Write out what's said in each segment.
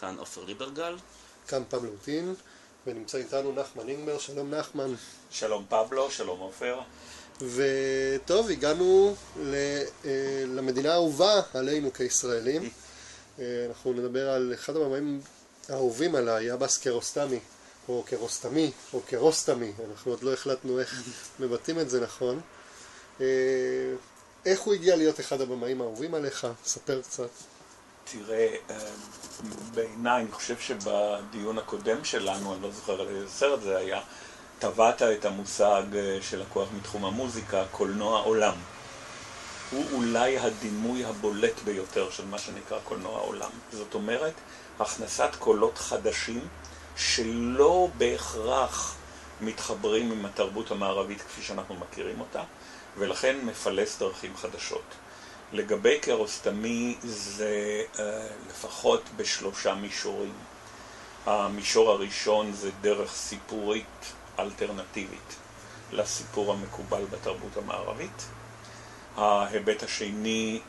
כאן עופר ליברגל. כאן פבלו טין, ונמצא איתנו נחמן אינגבר, שלום נחמן. שלום פבלו, שלום עופר. וטוב, הגענו אה, למדינה האהובה עלינו כישראלים. אה, אנחנו נדבר על אחד המאמרים האהובים עליי, אבאס קרוסטמי, או קרוסטמי, או קרוסטמי, אנחנו עוד לא החלטנו איך מבטאים את זה נכון. אה, איך הוא הגיע להיות אחד הבמאים האהובים עליך? ספר קצת. תראה, בעיניי, אני חושב שבדיון הקודם שלנו, אני לא זוכר על איזה סרט זה היה, טבעת את המושג של הכוח מתחום המוזיקה, קולנוע עולם. הוא אולי הדימוי הבולט ביותר של מה שנקרא קולנוע עולם. זאת אומרת, הכנסת קולות חדשים שלא בהכרח מתחברים עם התרבות המערבית כפי שאנחנו מכירים אותה, ולכן מפלס דרכים חדשות. לגבי קרוסטמי זה uh, לפחות בשלושה מישורים. המישור הראשון זה דרך סיפורית אלטרנטיבית לסיפור המקובל בתרבות המערבית. ההיבט השני,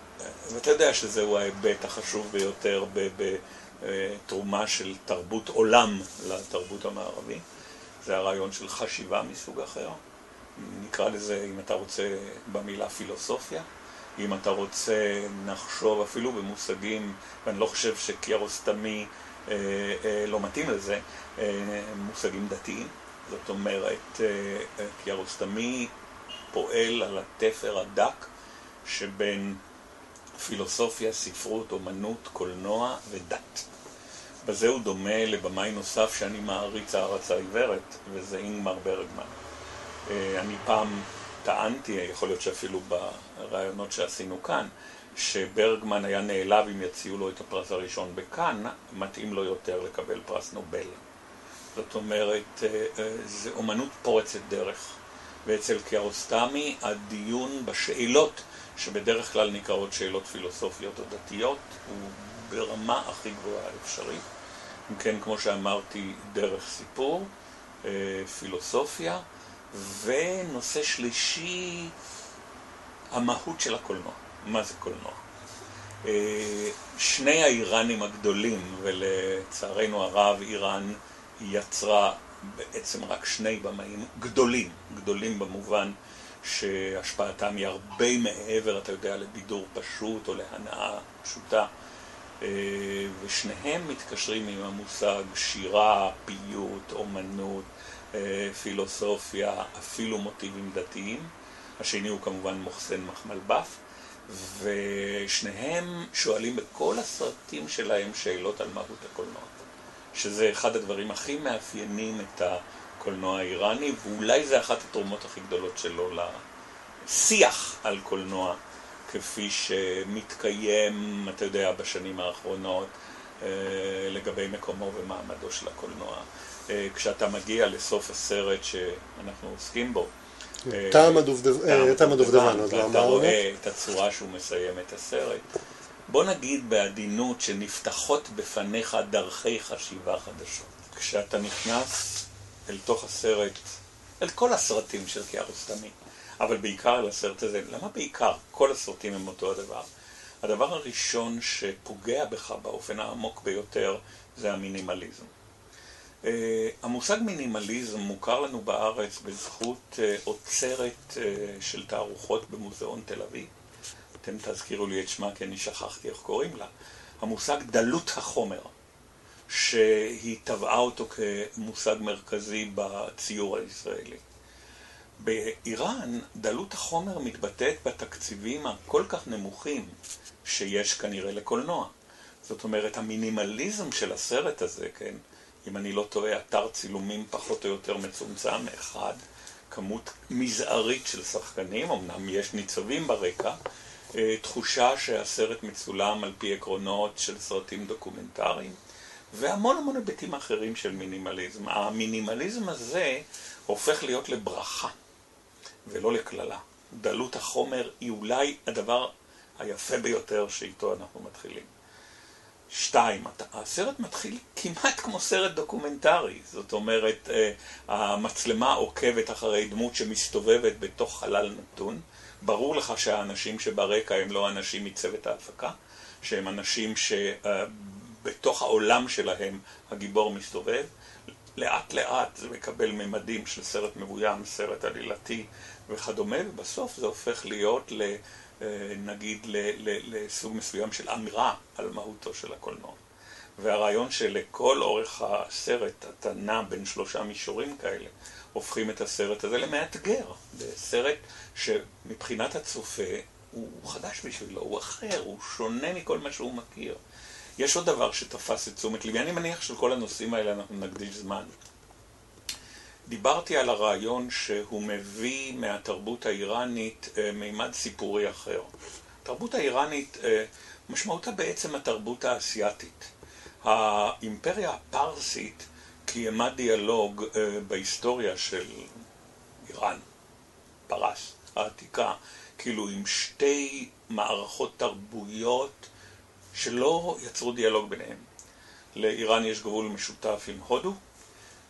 ואתה יודע שזהו ההיבט החשוב ביותר בתרומה של תרבות עולם לתרבות המערבית, זה הרעיון של חשיבה מסוג אחר. נקרא לזה, אם אתה רוצה, במילה פילוסופיה. אם אתה רוצה נחשוב אפילו במושגים, ואני לא חושב שקיארוסטמי אה, אה, לא מתאים לזה, אה, מושגים דתיים. זאת אומרת, אה, קיארוסטמי פועל על התפר הדק שבין פילוסופיה, ספרות, אומנות, קולנוע ודת. בזה הוא דומה לבמאי נוסף שאני מעריץ הערצה עיוורת, וזה אינגמר ברגמן. אה, אני פעם טענתי, יכול להיות שאפילו ברעיונות שעשינו כאן, שברגמן היה נעלב אם יציעו לו את הפרס הראשון בכאן, מתאים לו יותר לקבל פרס נובל. זאת אומרת, אה, אה, זה אומנות פורצת דרך. ואצל קיארוסטמי הדיון בשאלות, שבדרך כלל נקראות שאלות פילוסופיות או דתיות, הוא ברמה הכי גבוהה האפשרית. אם כן, כמו שאמרתי, דרך סיפור, אה, פילוסופיה. ונושא שלישי, המהות של הקולנוע. מה זה קולנוע? אה, שני האיראנים הגדולים, ולצערנו הרב איראן יצרה בעצם רק שני במאים גדולים, גדולים במובן שהשפעתם היא הרבה מעבר, אתה יודע, לבידור פשוט או להנאה פשוטה. אה, ושניהם מתקשרים עם המושג שירה, פיוט, אומנות, אה, פילוסופיה, אפילו מוטיבים דתיים. השני הוא כמובן מוחסן מחמלבף, ושניהם שואלים בכל הסרטים שלהם שאלות על מהות הקולנוע, שזה אחד הדברים הכי מאפיינים את הקולנוע האיראני, ואולי זה אחת התרומות הכי גדולות שלו לשיח על קולנוע, כפי שמתקיים, אתה יודע, בשנים האחרונות, אה, לגבי מקומו ומעמדו של הקולנוע. אה, כשאתה מגיע לסוף הסרט שאנחנו עוסקים בו. אה, טעם הדובדבן, אז לא אמרנו. ואתה רואה את הצורה שהוא מסיים את הסרט. בוא נגיד בעדינות שנפתחות בפניך דרכי חשיבה חדשות. כשאתה נכנס אל תוך הסרט, אל כל הסרטים של קיארוסטמי, אבל בעיקר אל הסרט הזה, למה בעיקר? כל הסרטים הם אותו הדבר. הדבר הראשון שפוגע בך באופן העמוק ביותר זה המינימליזם. Uh, המושג מינימליזם מוכר לנו בארץ בזכות אוצרת uh, של תערוכות במוזיאון תל אביב. אתם תזכירו לי את שמה כי אני שכחתי איך קוראים לה. המושג דלות החומר, שהיא טבעה אותו כמושג מרכזי בציור הישראלי. באיראן דלות החומר מתבטאת בתקציבים הכל כך נמוכים שיש כנראה לקולנוע. זאת אומרת, המינימליזם של הסרט הזה, כן, אם אני לא טועה, אתר צילומים פחות או יותר מצומצם, אחד, כמות מזערית של שחקנים, אמנם יש ניצבים ברקע, אה, תחושה שהסרט מצולם על פי עקרונות של סרטים דוקומנטריים, והמון המון היבטים אחרים של מינימליזם. המינימליזם הזה הופך להיות לברכה, ולא לקללה. דלות החומר היא אולי הדבר היפה ביותר שאיתו אנחנו מתחילים. שתיים, הסרט מתחיל כמעט כמו סרט דוקומנטרי, זאת אומרת, אה, המצלמה עוקבת אחרי דמות שמסתובבת בתוך חלל נתון. ברור לך שהאנשים שברקע הם לא אנשים מצוות ההפקה, שהם אנשים בתוך העולם שלהם הגיבור מסתובב. לאט לאט זה מקבל ממדים של סרט מבוים, סרט עלילתי וכדומה, ובסוף זה הופך להיות, ל, אה, נגיד, לסוג מסוים של אמירה על מהותו של הקולנוע. והרעיון שלכל אורך הסרט אתה נע בין שלושה מישורים כאלה, הופכים את הסרט הזה למאתגר. סרט שמבחינת הצופה הוא חדש בשבילו, הוא אחר, הוא שונה מכל מה שהוא מכיר. יש עוד דבר שתפס את תשומת ליבי, אני מניח שלכל הנושאים האלה אנחנו נקדיש זמן. דיברתי על הרעיון שהוא מביא מהתרבות האיראנית אה, מימד סיפורי אחר. התרבות האיראנית אה, משמעותה בעצם התרבות האסייתית. האימפריה הפרסית קיימה דיאלוג אה, בהיסטוריה של איראן, פרס העתיקה, כאילו עם שתי מערכות תרבויות שלא יצרו דיאלוג ביניהם. לאיראן יש גבול משותף עם הודו,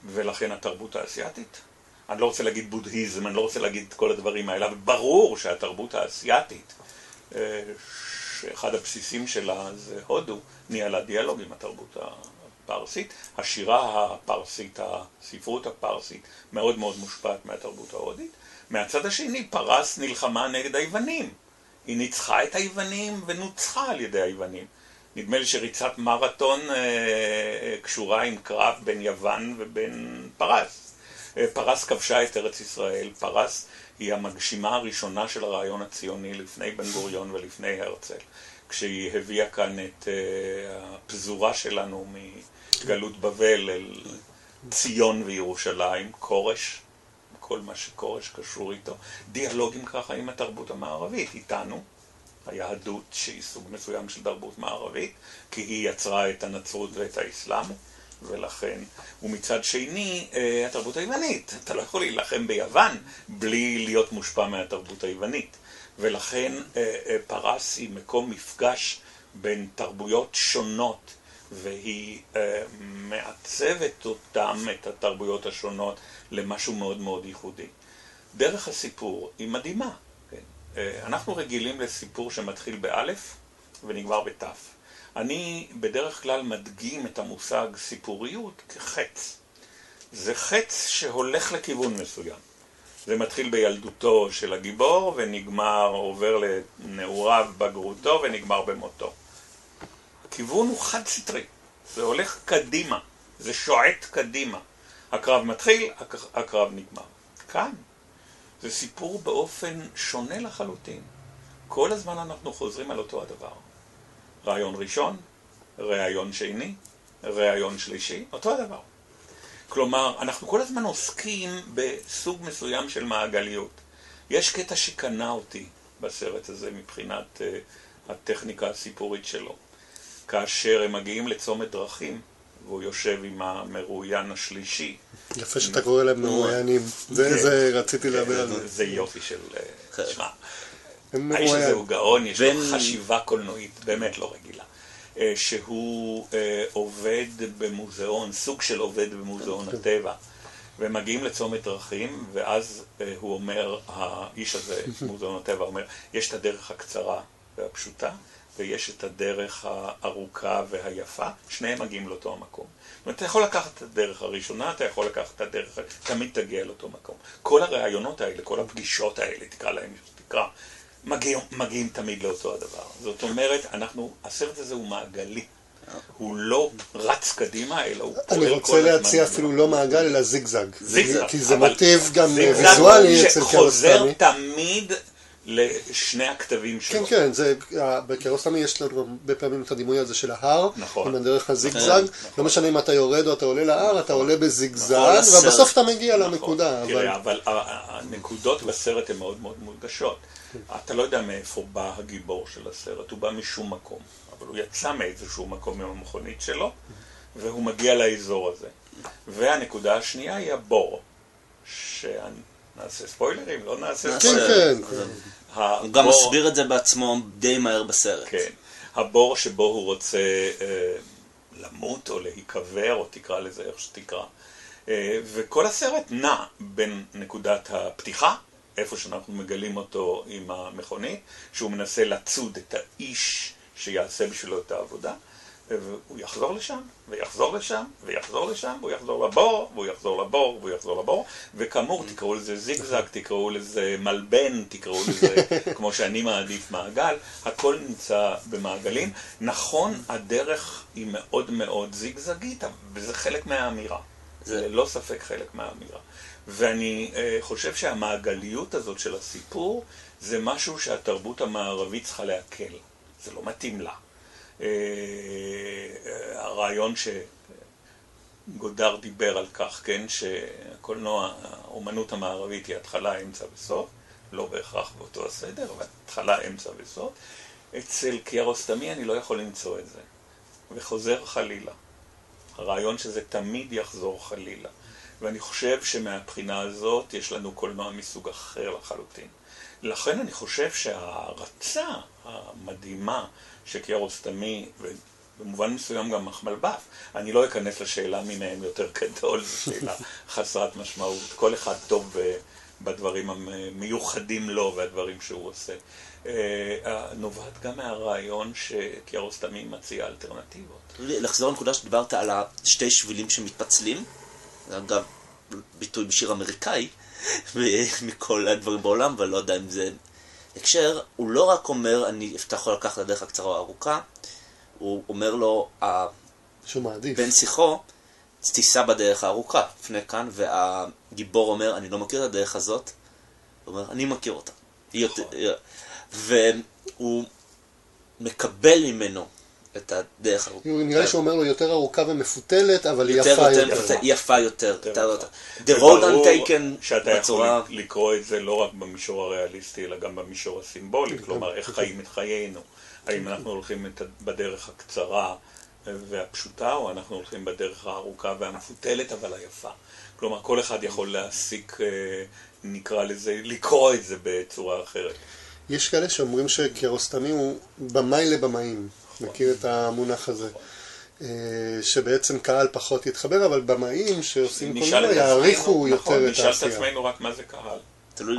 ולכן התרבות האסייתית. אני לא רוצה להגיד בודהיזם, אני לא רוצה להגיד את כל הדברים האלה, אבל ברור שהתרבות האסייתית, אה, שאחד הבסיסים שלה זה הודו, ניהלה דיאלוג עם התרבות הפרסית. השירה הפרסית, הספרות הפרסית, מאוד מאוד מושפעת מהתרבות ההודית. מהצד השני, פרס נלחמה נגד היוונים. היא ניצחה את היוונים ונוצחה על ידי היוונים. נדמה לי שריצת מרתון אה, אה, קשורה עם קרב בין יוון ובין פרס. אה, פרס כבשה את ארץ ישראל, פרס היא המגשימה הראשונה של הרעיון הציוני לפני בן גוריון ולפני הרצל, כשהיא הביאה כאן את הפזורה שלנו מגלות בבל אל ציון וירושלים, כורש, כל מה שכורש קשור איתו, דיאלוגים ככה עם התרבות המערבית, איתנו. היהדות שהיא סוג מסוים של תרבות מערבית, כי היא יצרה את הנצרות ואת האסלאם, ולכן, ומצד שני, אה, התרבות היוונית. אתה לא יכול להילחם ביוון בלי להיות מושפע מהתרבות היוונית. ולכן אה, אה, פרס היא מקום מפגש בין תרבויות שונות, והיא מעצבת אותם, את התרבויות השונות, למשהו מאוד מאוד ייחודי. דרך הסיפור היא מדהימה. אה, אנחנו רגילים לסיפור שמתחיל באלף ונגמר בתף. אני בדרך כלל מדגים את המושג סיפוריות כחץ. זה חץ שהולך לכיוון מסוים. זה מתחיל בילדותו של הגיבור ונגמר, עובר לנעוריו בגרותו ונגמר במותו. הכיוון הוא חד סטרי, זה הולך קדימה, זה שועט קדימה. הקרב מתחיל, הקרב נגמר. כאן זה סיפור באופן שונה לחלוטין. כל הזמן אנחנו חוזרים על אותו הדבר. רעיון ראשון, רעיון שני, רעיון שלישי, אותו הדבר. כלומר, אנחנו כל הזמן עוסקים בסוג מסוים של מעגליות. יש קטע שקנה אותי בסרט הזה מבחינת uh, הטכניקה הסיפורית שלו. כאשר הם מגיעים לצומת דרכים, והוא יושב עם המרואיין השלישי. יפה שאתה קורא להם מרואיינים, זה כן. רציתי לדבר על זה. זה יופי של... תשמע, אה, האיש הזה הוא גאון, יש לו חשיבה קולנועית באמת לא רגילה. אה, שהוא אה, עובד במוזיאון, סוג של עובד במוזיאון כן. הטבע. ומגיעים לצומת דרכים, ואז הוא אומר, האיש הזה, מוזיאון הטבע, אומר, יש את הדרך הקצרה והפשוטה, ויש את הדרך הארוכה והיפה, שניהם מגיעים לאותו המקום. זאת אומרת, אתה יכול לקחת את הדרך הראשונה, אתה יכול לקחת את הדרך, תמיד תגיע לאותו מקום. כל הראיונות האלה, כל הפגישות האלה, תקרא להם, תקרא, מגיעים, מגיעים תמיד לאותו הדבר. זאת אומרת, אנחנו, הסרט הזה הוא מעגלי. הוא לא רץ קדימה, אלא הוא פועל כל הזמן. אני רוצה להציע אפילו לא מעגל, אלא זיגזג. זיגזג. כי זה מוטיב גם ויזואלי אצל קרוסטמי. שחוזר תמיד לשני הכתבים שלו. כן, כן, זה, בקירוסלמי יש לנו הרבה פעמים את הדימוי הזה של ההר, נכון, עם הדרך הזיגזג, נכון. לא משנה אם אתה יורד או אתה עולה להר, נכון, אתה עולה בזיגזג, נכון, ובסוף אתה מגיע נכון, לנקודה. תראה, אבל... אבל הנקודות בסרט הן מאוד מאוד מודגשות. אתה לא יודע מאיפה בא הגיבור של הסרט, הוא בא משום מקום, אבל הוא יצא מאיזשהו מקום עם המכונית שלו, והוא מגיע לאזור הזה. והנקודה השנייה היא הבור. נעשה ספוילרים? לא נעשה ספוילרים. כן, כן. הוא גם מסביר את זה בעצמו די מהר בסרט. כן. הבור שבו הוא רוצה אה, למות או להיקבר, או תקרא לזה איך שתקרא. אה, וכל הסרט נע בין נקודת הפתיחה, איפה שאנחנו מגלים אותו עם המכונית, שהוא מנסה לצוד את האיש שיעשה בשבילו את העבודה, והוא יחזור לשם, ויחזור לשם, ויחזור לשם, והוא יחזור לבור, והוא יחזור לבור, והוא יחזור לבור, וכאמור, תקראו לזה זיגזג, תקראו לזה מלבן, תקראו לזה, כמו שאני מעדיף, מעגל, הכל נמצא במעגלים. נכון, הדרך היא מאוד מאוד זיגזגית, וזה חלק מהאמירה. זה ללא ספק חלק מהאמירה. ואני uh, חושב שהמעגליות הזאת של הסיפור, זה משהו שהתרבות המערבית צריכה להקל. זה לא מתאים לה. Uh, הרעיון שגודר דיבר על כך, כן, שהקולנוע, האומנות המערבית היא התחלה, אמצע וסוף, לא בהכרח באותו הסדר, אבל התחלה, אמצע וסוף. אצל קיארוסטמי אני לא יכול למצוא את זה, וחוזר חלילה. הרעיון שזה תמיד יחזור חלילה. ואני חושב שמהבחינה הזאת יש לנו קולנוע מסוג אחר לחלוטין. לכן אני חושב שההערצה המדהימה שקיארוסטמי, ובמובן מסוים גם מחמלבף, אני לא אכנס לשאלה מי מהם יותר גדול, זו שאלה חסרת משמעות. כל אחד טוב בדברים המיוחדים לו והדברים שהוא עושה. אה, נובעת גם מהרעיון שקיארוסטמי מציע אלטרנטיבות. לחזור לנקודה שדיברת על השתי שבילים שמתפצלים, אגב, ביטוי בשיר אמריקאי, מכל הדברים בעולם, אבל לא יודע אם זה הקשר, הוא לא רק אומר, אני אפתח לקחת את הדרך הקצרה או הארוכה, הוא אומר לו, שהוא מעדיף. בן שיחו, תיסע בדרך הארוכה, לפני כאן, והגיבור אומר, אני לא מכיר את הדרך הזאת, הוא אומר, אני מכיר אותה. נכון. והוא מקבל ממנו את הדרך הארוכה. נראה לי שהוא אומר לו יותר ארוכה ומפותלת, אבל יפה יותר. יפה יותר. The road untaken שאתה יכול לקרוא את זה לא רק במישור הריאליסטי, אלא גם במישור הסימבולי, כלומר, איך חיים את חיינו. האם אנחנו הולכים בדרך הקצרה והפשוטה, או אנחנו הולכים בדרך הארוכה והמפותלת, אבל היפה. כלומר, כל אחד יכול להסיק, אה, נקרא לזה, לקרוא את זה בצורה אחרת. יש כאלה שאומרים שקירוסטמי הוא במאי לבמאים. מכיר את המונח הזה. אה, שבעצם קהל פחות יתחבר, אבל במאים שעושים קולנוע יעריכו יותר נכון, את העשייה. נשאל את עצמנו רק מה זה קהל.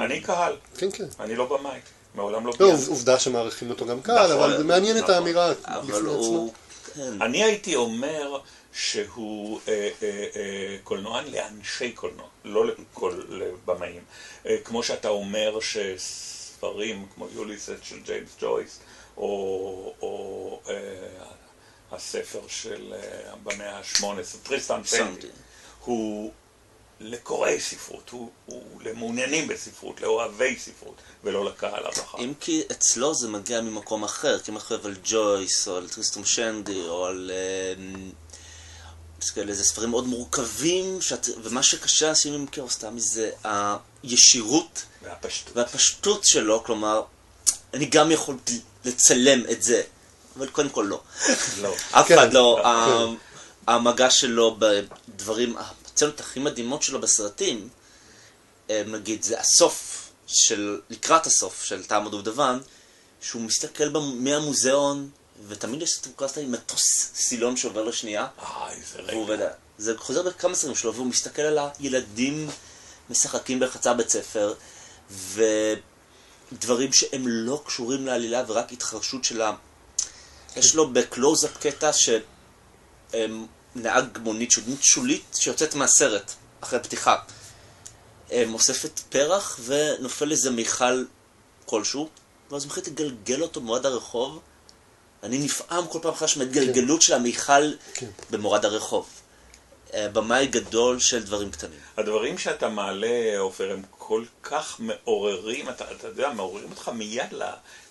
אני קהל. כן, כן. אני לא במאי. מעולם לא ביימתי. לא, עובדה שמעריכים אותו גם קהל, אבל זה מעניין את נכון. האמירה בפני עצמו. כן. אני הייתי אומר שהוא אה, אה, קולנוען לאנשי קולנוע, לא לבמאים. כמו שאתה אומר שספרים כמו יוליסט של ג'יימס ג'ויס, או, או אה, הספר של אה, במאה ה-18, טריסטרם שנדי, הוא לקוראי ספרות, הוא, הוא למעוניינים בספרות, לאוהבי ספרות, ולא לקהל הרחב. אם כי אצלו זה מגיע ממקום אחר, כי אם אנחנו על ג'ויס, או על טריסטרם שנדי, או על... כאלה, זה ספרים מאוד מורכבים, שאת, ומה שקשה לשים עם קיארוסטמי זה הישירות והפשטות. והפשטות שלו, כלומר, אני גם יכול לצלם את זה, אבל קודם כל לא. לא. אף אחד לא. כן. המגע שלו בדברים, הצנות הכי מדהימות שלו בסרטים, אה, נגיד, זה הסוף של, לקראת הסוף של טעם הדובדבן, שהוא מסתכל מהמוזיאון, ותמיד יש סטרוקסטה עם מטוס סילון שעובר לשנייה. אה, איזה רגע. זה חוזר בכמה סרטים שלו, והוא מסתכל על הילדים משחקים בחצר בית ספר, ו... דברים שהם לא קשורים לעלילה ורק התרחשות של ה... יש לו בקלוז-אפ קטע שנהג מונית שולית שולית שיוצאת מהסרט אחרי פתיחה. אוספת פרח ונופל איזה מיכל כלשהו, ואז הוא מחליט לגלגל אותו במורד הרחוב. אני נפעם כל פעם מחדש מהתגלגלות כן. של המיכל כן. במורד הרחוב. אה, במאי גדול של דברים קטנים. הדברים שאתה מעלה, עופר, הם כל כך מעוררים, אתה, אתה יודע, מעוררים אותך מיד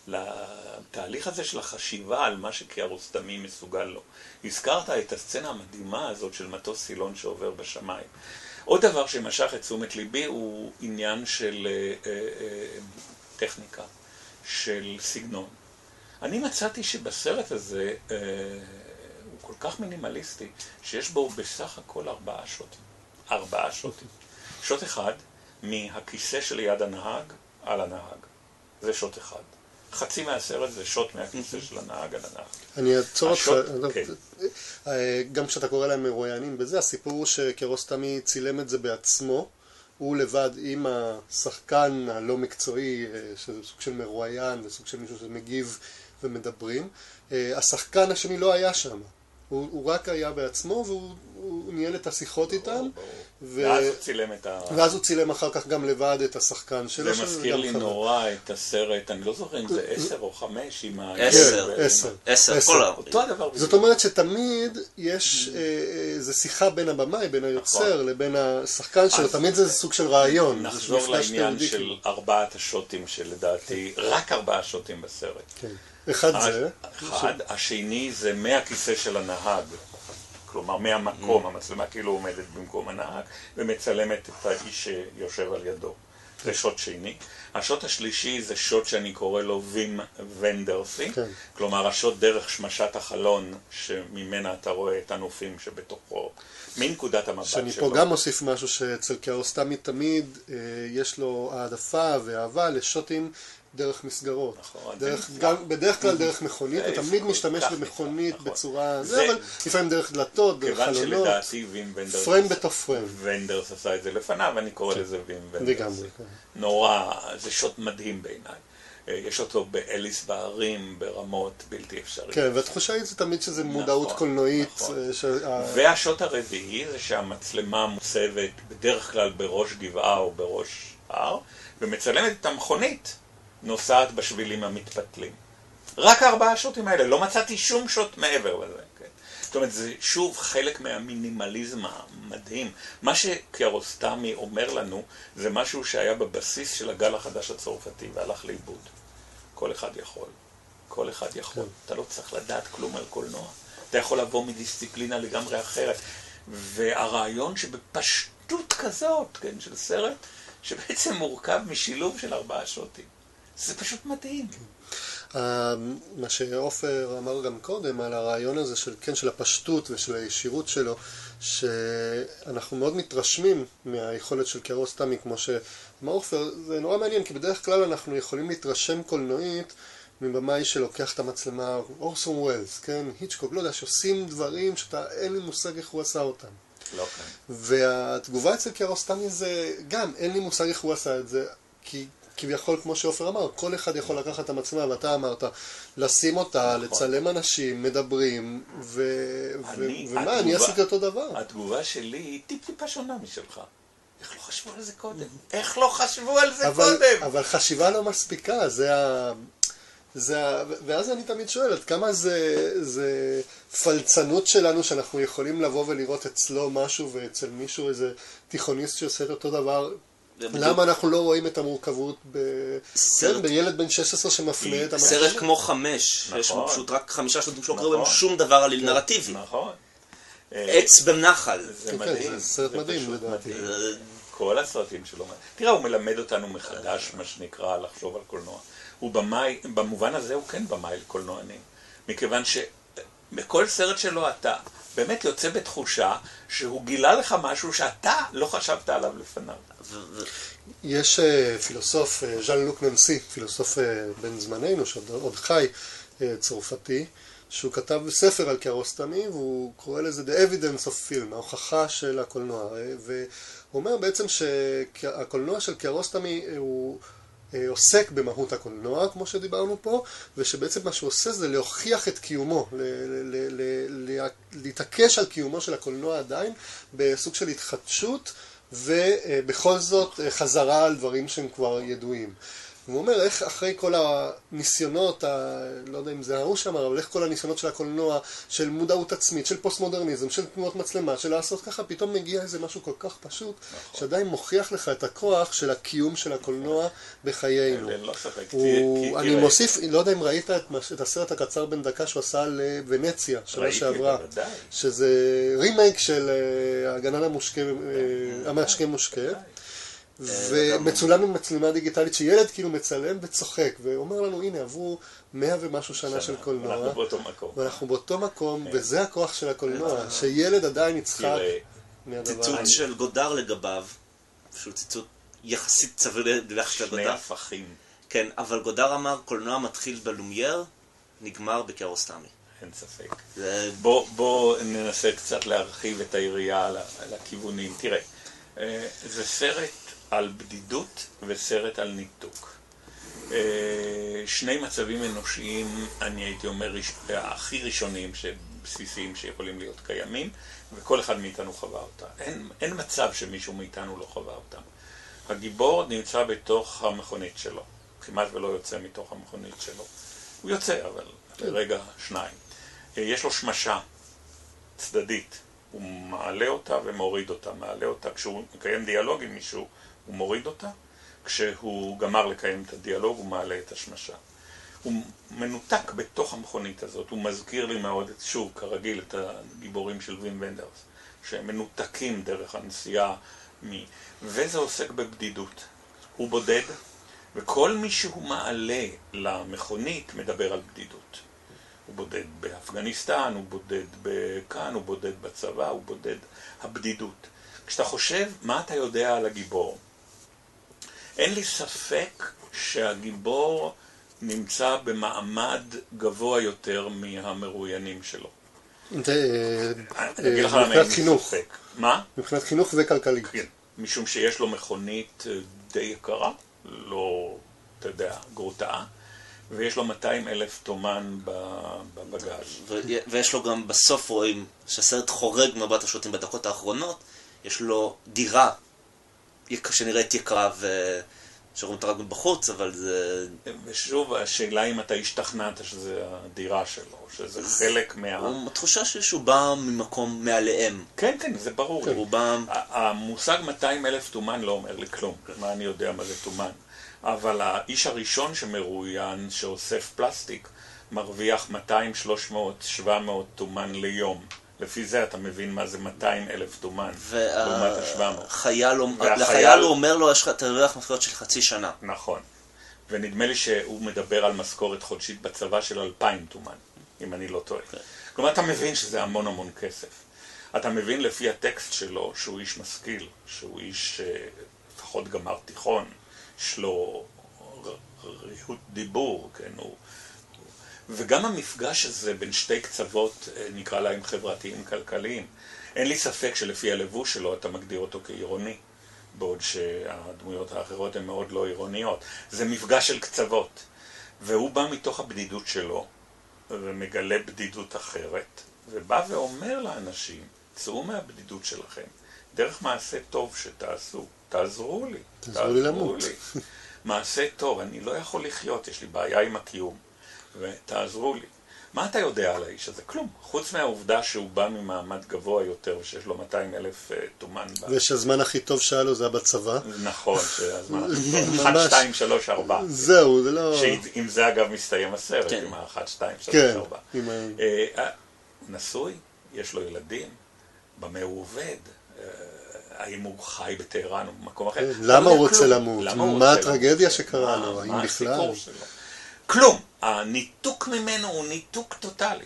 לתהליך הזה של החשיבה על מה שקיארוסטמי מסוגל לו. הזכרת את הסצנה המדהימה הזאת של מטוס סילון שעובר בשמיים. עוד דבר שמשך את תשומת ליבי הוא עניין של אה, אה, אה, טכניקה, של סגנון. אני מצאתי שבסרט הזה אה, כל כך מינימליסטי, שיש בו בסך הכל ארבעה שוטים. ארבעה שוטים. שוט אחד מהכיסא שליד הנהג על הנהג. זה שוט אחד. חצי מהסרט זה שוט מהכיסא של הנהג על הנהג. אני אעצור אותך, כן. אה, גם כשאתה קורא להם מרואיינים בזה, הסיפור שקרוסטמי צילם את זה בעצמו, הוא לבד עם השחקן הלא מקצועי, אה, שזה סוג של מרואיין וסוג של מישהו שמגיב ומדברים. אה, השחקן השני לא היה שם. הוא, הוא רק היה בעצמו והוא הוא ניהל את השיחות איתם. ו... ואז הוא צילם את ה... ואז הוא צילם אחר כך גם לבד את השחקן שלו. זה מזכיר לי חבר. נורא את הסרט, אני לא זוכר אם זה עשר או חמש עם ה... עשר, עשר. עשר, כל ה... אותו הדבר. זאת אומרת שתמיד יש, איזה שיחה בין הבמאי, בין היוצר נכון. לבין השחקן שלו, תמיד זה סוג של רעיון. נחזור לעניין של ארבעת השוטים שלדעתי, רק ארבעה שוטים בסרט. כן. אחד זה. אחד, השני זה מהכיסא של הנהג. כלומר מהמקום. המצלמה כאילו עומדת במקום הנהג ומצלמת את האיש שיושב על ידו. זה שוט שני. השוט השלישי זה שוט שאני קורא לו וים ונדרסי, כן. כלומר השוט דרך שמשת החלון שממנה אתה רואה את הנופים שבתוכו, מנקודת המבט שלו. שאני פה גם מוסיף משהו שאצל קיארוסטמי תמיד אה, יש לו העדפה ואהבה לשוטים דרך מסגרות. נכון. דרך, גם, בדרך כלל דרך מכונית, הוא תמיד משתמש במכונית נכון. בצורה... זה, אבל לפעמים דרך דלתות, דרך חלונות. כיוון שלדעתי וים ונדרס... פריים בתוך פריים. ונדרס עשה את זה לפניו, אני קורא כן. לזה וים ונדרס. לגמרי, כן. נורא, זה שוט מדהים בעיניי. אה, יש אותו באליס בערים ברמות בלתי אפשריות. כן, והתחושה היא זה תמיד שזה נכון, מודעות קולנועית. נכון. ש... והשוט הרביעי זה שהמצלמה מוצבת בדרך כלל בראש גבעה או בראש הר, ומצלמת את המכונית נוסעת בשבילים המתפתלים. רק ארבעה שוטים האלה, לא מצאתי שום שוט מעבר לזה. כן? זאת אומרת, זה שוב חלק מהמינימליזם המדהים. מה שקיארוסטמי אומר לנו, זה משהו שהיה בבסיס של הגל החדש הצרפתי והלך לאיבוד. כל אחד יכול. כל אחד יכול. כן. אתה לא צריך לדעת כלום על קולנוע. אתה יכול לבוא מדיסציפלינה לגמרי אחרת. והרעיון שבפשטות כזאת, כן, של סרט, שבעצם מורכב משילוב של ארבעה שוטים. זה פשוט מדהים. אה, מה שעופר אמר גם קודם על הרעיון הזה של, כן, של הפשטות ושל הישירות שלו, שאנחנו מאוד מתרשמים מהיכולת של קיארוסטמי, כמו שאמר עופר, זה נורא מעניין, כי בדרך כלל אנחנו יכולים להתרשם קולנועית מבמאי שלוקח את המצלמה, אורסון ווילס, כן, היצ'קוק, לא יודע, שעושים דברים שאתה, אין לי מושג איך הוא עשה אותם. לא כן. והתגובה אצל קיארוסטמי זה, גם, אין לי מושג איך הוא עשה את זה, כי כביכול, כמו שעופר אמר, כל אחד יכול לקחת את המצלמה, ואתה אמרת, לשים אותה, נכון. לצלם אנשים, מדברים, ו... אני, ו... ומה, התגובה, אני עשיתי אותו דבר. התגובה שלי היא טיפ-טיפה שונה משלך. איך לא חשבו על זה קודם? איך לא חשבו על זה אבל, קודם? אבל חשיבה לא מספיקה, זה ה... זה ה... ואז אני תמיד שואל, עד כמה זה, זה פלצנות שלנו שאנחנו יכולים לבוא ולראות אצלו משהו ואצל מישהו איזה תיכוניסט שעושה את אותו דבר למה אנחנו לא רואים את המורכבות ב... כן, בילד בן 16 שמפנה את המחשב? סרט כמו חמש, יש נכון. פשוט רק חמישה שלטים שלא קוראים שום דבר על כן. נרטיבי. נכון. עץ בנחל. זה כן, מדהים. זה סרט מדהים לדעתי. כל הסרטים שלו. תראה, הוא מלמד אותנו מחדש, מה שנקרא, לחשוב על קולנוע. הוא במאי, במובן הזה הוא כן במאי לקולנוענים. מכיוון שבכל סרט שלו אתה באמת יוצא בתחושה שהוא גילה לך משהו שאתה לא חשבת עליו לפניו. יש אה, פילוסוף, אה, ז'אן לוק ננסי, פילוסוף אה, בן זמננו, שעוד חי, צרפתי, שהוא כתב ספר על קיארוסטמי, והוא קורא לזה The Evidence of Film, ההוכחה של הקולנוע. והוא אומר בעצם שהקולנוע של קיארוסטמי הוא... עוסק במהות הקולנוע, כמו שדיברנו פה, ושבעצם מה שהוא עושה זה להוכיח את קיומו, להתעקש על קיומו של הקולנוע עדיין, בסוג של התחדשות ובכל זאת אה, חזרה על דברים שהם כבר ידועים. והוא אומר איך אחרי כל הניסיונות, ה... לא יודע אם זה ההוא שאמר, אבל איך כל הניסיונות של הקולנוע, של מודעות עצמית, של פוסט מודרניזם, של תנועות מצלמה, של לעשות ככה, פתאום מגיע איזה משהו כל כך פשוט, נכון. שעדיין מוכיח לך את הכוח של הקיום של הקולנוע בחיינו. לא הוא... אני מוסיף, לא יודע אם ראית את, את הסרט הקצר בן דקה שהוא עשה לוונציה, שנה שעברה, שזה רימייק של הגנן המושקה, המשקה מושקה. ומצולם עם מצלמה דיגיטלית שילד כאילו מצלם וצוחק ואומר לנו הנה עברו מאה ומשהו שנה של קולנוע ואנחנו באותו מקום ואנחנו באותו מקום כן. וזה הכוח של הקולנוע. שילד עדיין יצחק ציטוט של גודר לגביו שהוא ציטוט יחסית סביר ביחס לגודר שני הפכים כן אבל גודר אמר קולנוע מתחיל בלומייר נגמר בקיארוסטמי אין ספק. בוא, בוא ננסה קצת להרחיב את היריעה על הכיוונים. תראה, אה, זה סרט על בדידות וסרט על ניתוק. אה, שני מצבים אנושיים, אני הייתי אומר, הכי ראשונים בסיסיים שיכולים להיות קיימים, וכל אחד מאיתנו חווה אותה. אין, אין מצב שמישהו מאיתנו לא חווה אותם. הגיבור נמצא בתוך המכונית שלו, כמעט ולא יוצא מתוך המכונית שלו. הוא יוצא, אבל לרגע שניים. יש לו שמשה צדדית, הוא מעלה אותה ומוריד אותה, מעלה אותה. כשהוא מקיים דיאלוג עם מישהו, הוא מוריד אותה. כשהוא גמר לקיים את הדיאלוג, הוא מעלה את השמשה. הוא מנותק בתוך המכונית הזאת, הוא מזכיר לי מאוד, שוב, כרגיל, את הגיבורים של וים ונדרס, שהם מנותקים דרך הנסיעה מ... וזה עוסק בבדידות. הוא בודד, וכל מי שהוא מעלה למכונית מדבר על בדידות. הוא בודד באפגניסטן, הוא בודד כאן, הוא בודד בצבא, הוא בודד הבדידות. כשאתה חושב מה אתה יודע על הגיבור, אין לי ספק שהגיבור נמצא במעמד גבוה יותר מהמרואיינים שלו. זה מבחינת חינוך. מה? מבחינת חינוך וכלכלית. כן, משום שיש לו מכונית אה, די יקרה, לא, אתה יודע, גרוטאה. ויש לו 200 אלף תומן בבגז. ויש לו גם, בסוף רואים שהסרט חורג מבט השוטים בדקות האחרונות, יש לו דירה שנראית יקרה ו... שרואים אותה רק מבחוץ, אבל זה... ושוב, השאלה אם אתה השתכנעת שזה הדירה שלו, שזה חלק מה... התחושה שהוא בא ממקום מעליהם. כן, כן, זה ברור. כן, הוא בא... המושג 200 אלף תומן לא אומר לי כלום. מה אני יודע מה זה תומן? אבל האיש הראשון שמרואיין, שאוסף פלסטיק, מרוויח 200, 300, 700 תומן ליום. לפי זה אתה מבין מה זה 200 אלף תומן, לעומת ה-700. לחייל הוא אומר לו, יש לך תרוויח משכורת של חצי שנה. נכון. ונדמה לי שהוא מדבר על משכורת חודשית בצבא של 2,000 תומן, אם אני לא טועה. כן. כלומר, אתה מבין שזה המון המון כסף. אתה מבין לפי הטקסט שלו שהוא איש משכיל, שהוא איש אה, לפחות גמר תיכון, יש לו ריהוט דיבור, כן, הוא... וגם המפגש הזה בין שתי קצוות, אה, נקרא להם חברתיים כלכליים, אין לי ספק שלפי הלבוש שלו אתה מגדיר אותו כעירוני, בעוד שהדמויות האחרות הן מאוד לא עירוניות. זה מפגש של קצוות, והוא בא מתוך הבדידות שלו, ומגלה בדידות אחרת, ובא ואומר לאנשים, צאו מהבדידות שלכם, דרך מעשה טוב שתעשו, תעזרו לי. תעזרו לי למות. מעשה טוב, אני לא יכול לחיות, יש לי בעיה עם הקיום. ותעזרו לי. מה אתה יודע על האיש הזה? כלום. חוץ מהעובדה שהוא בא ממעמד גבוה יותר ושיש לו 200 אלף אה, תומן. ושהזמן הכי טוב שהיה לו זה היה בצבא. נכון, שהזמן הכי טוב. 1, 2, 3, 4. זהו, זה לא... שעם זה אגב מסתיים הסרט, כן. עם ה-1, 2, 3, כן, 4. עם ה... אה, נשוי, יש לו ילדים, במה הוא עובד. אה, האם הוא חי בטהרן או במקום אחר? למה הוא רוצה למות? מה הטרגדיה שקרה לו? האם בכלל? כלום. הניתוק ממנו הוא ניתוק טוטאלי.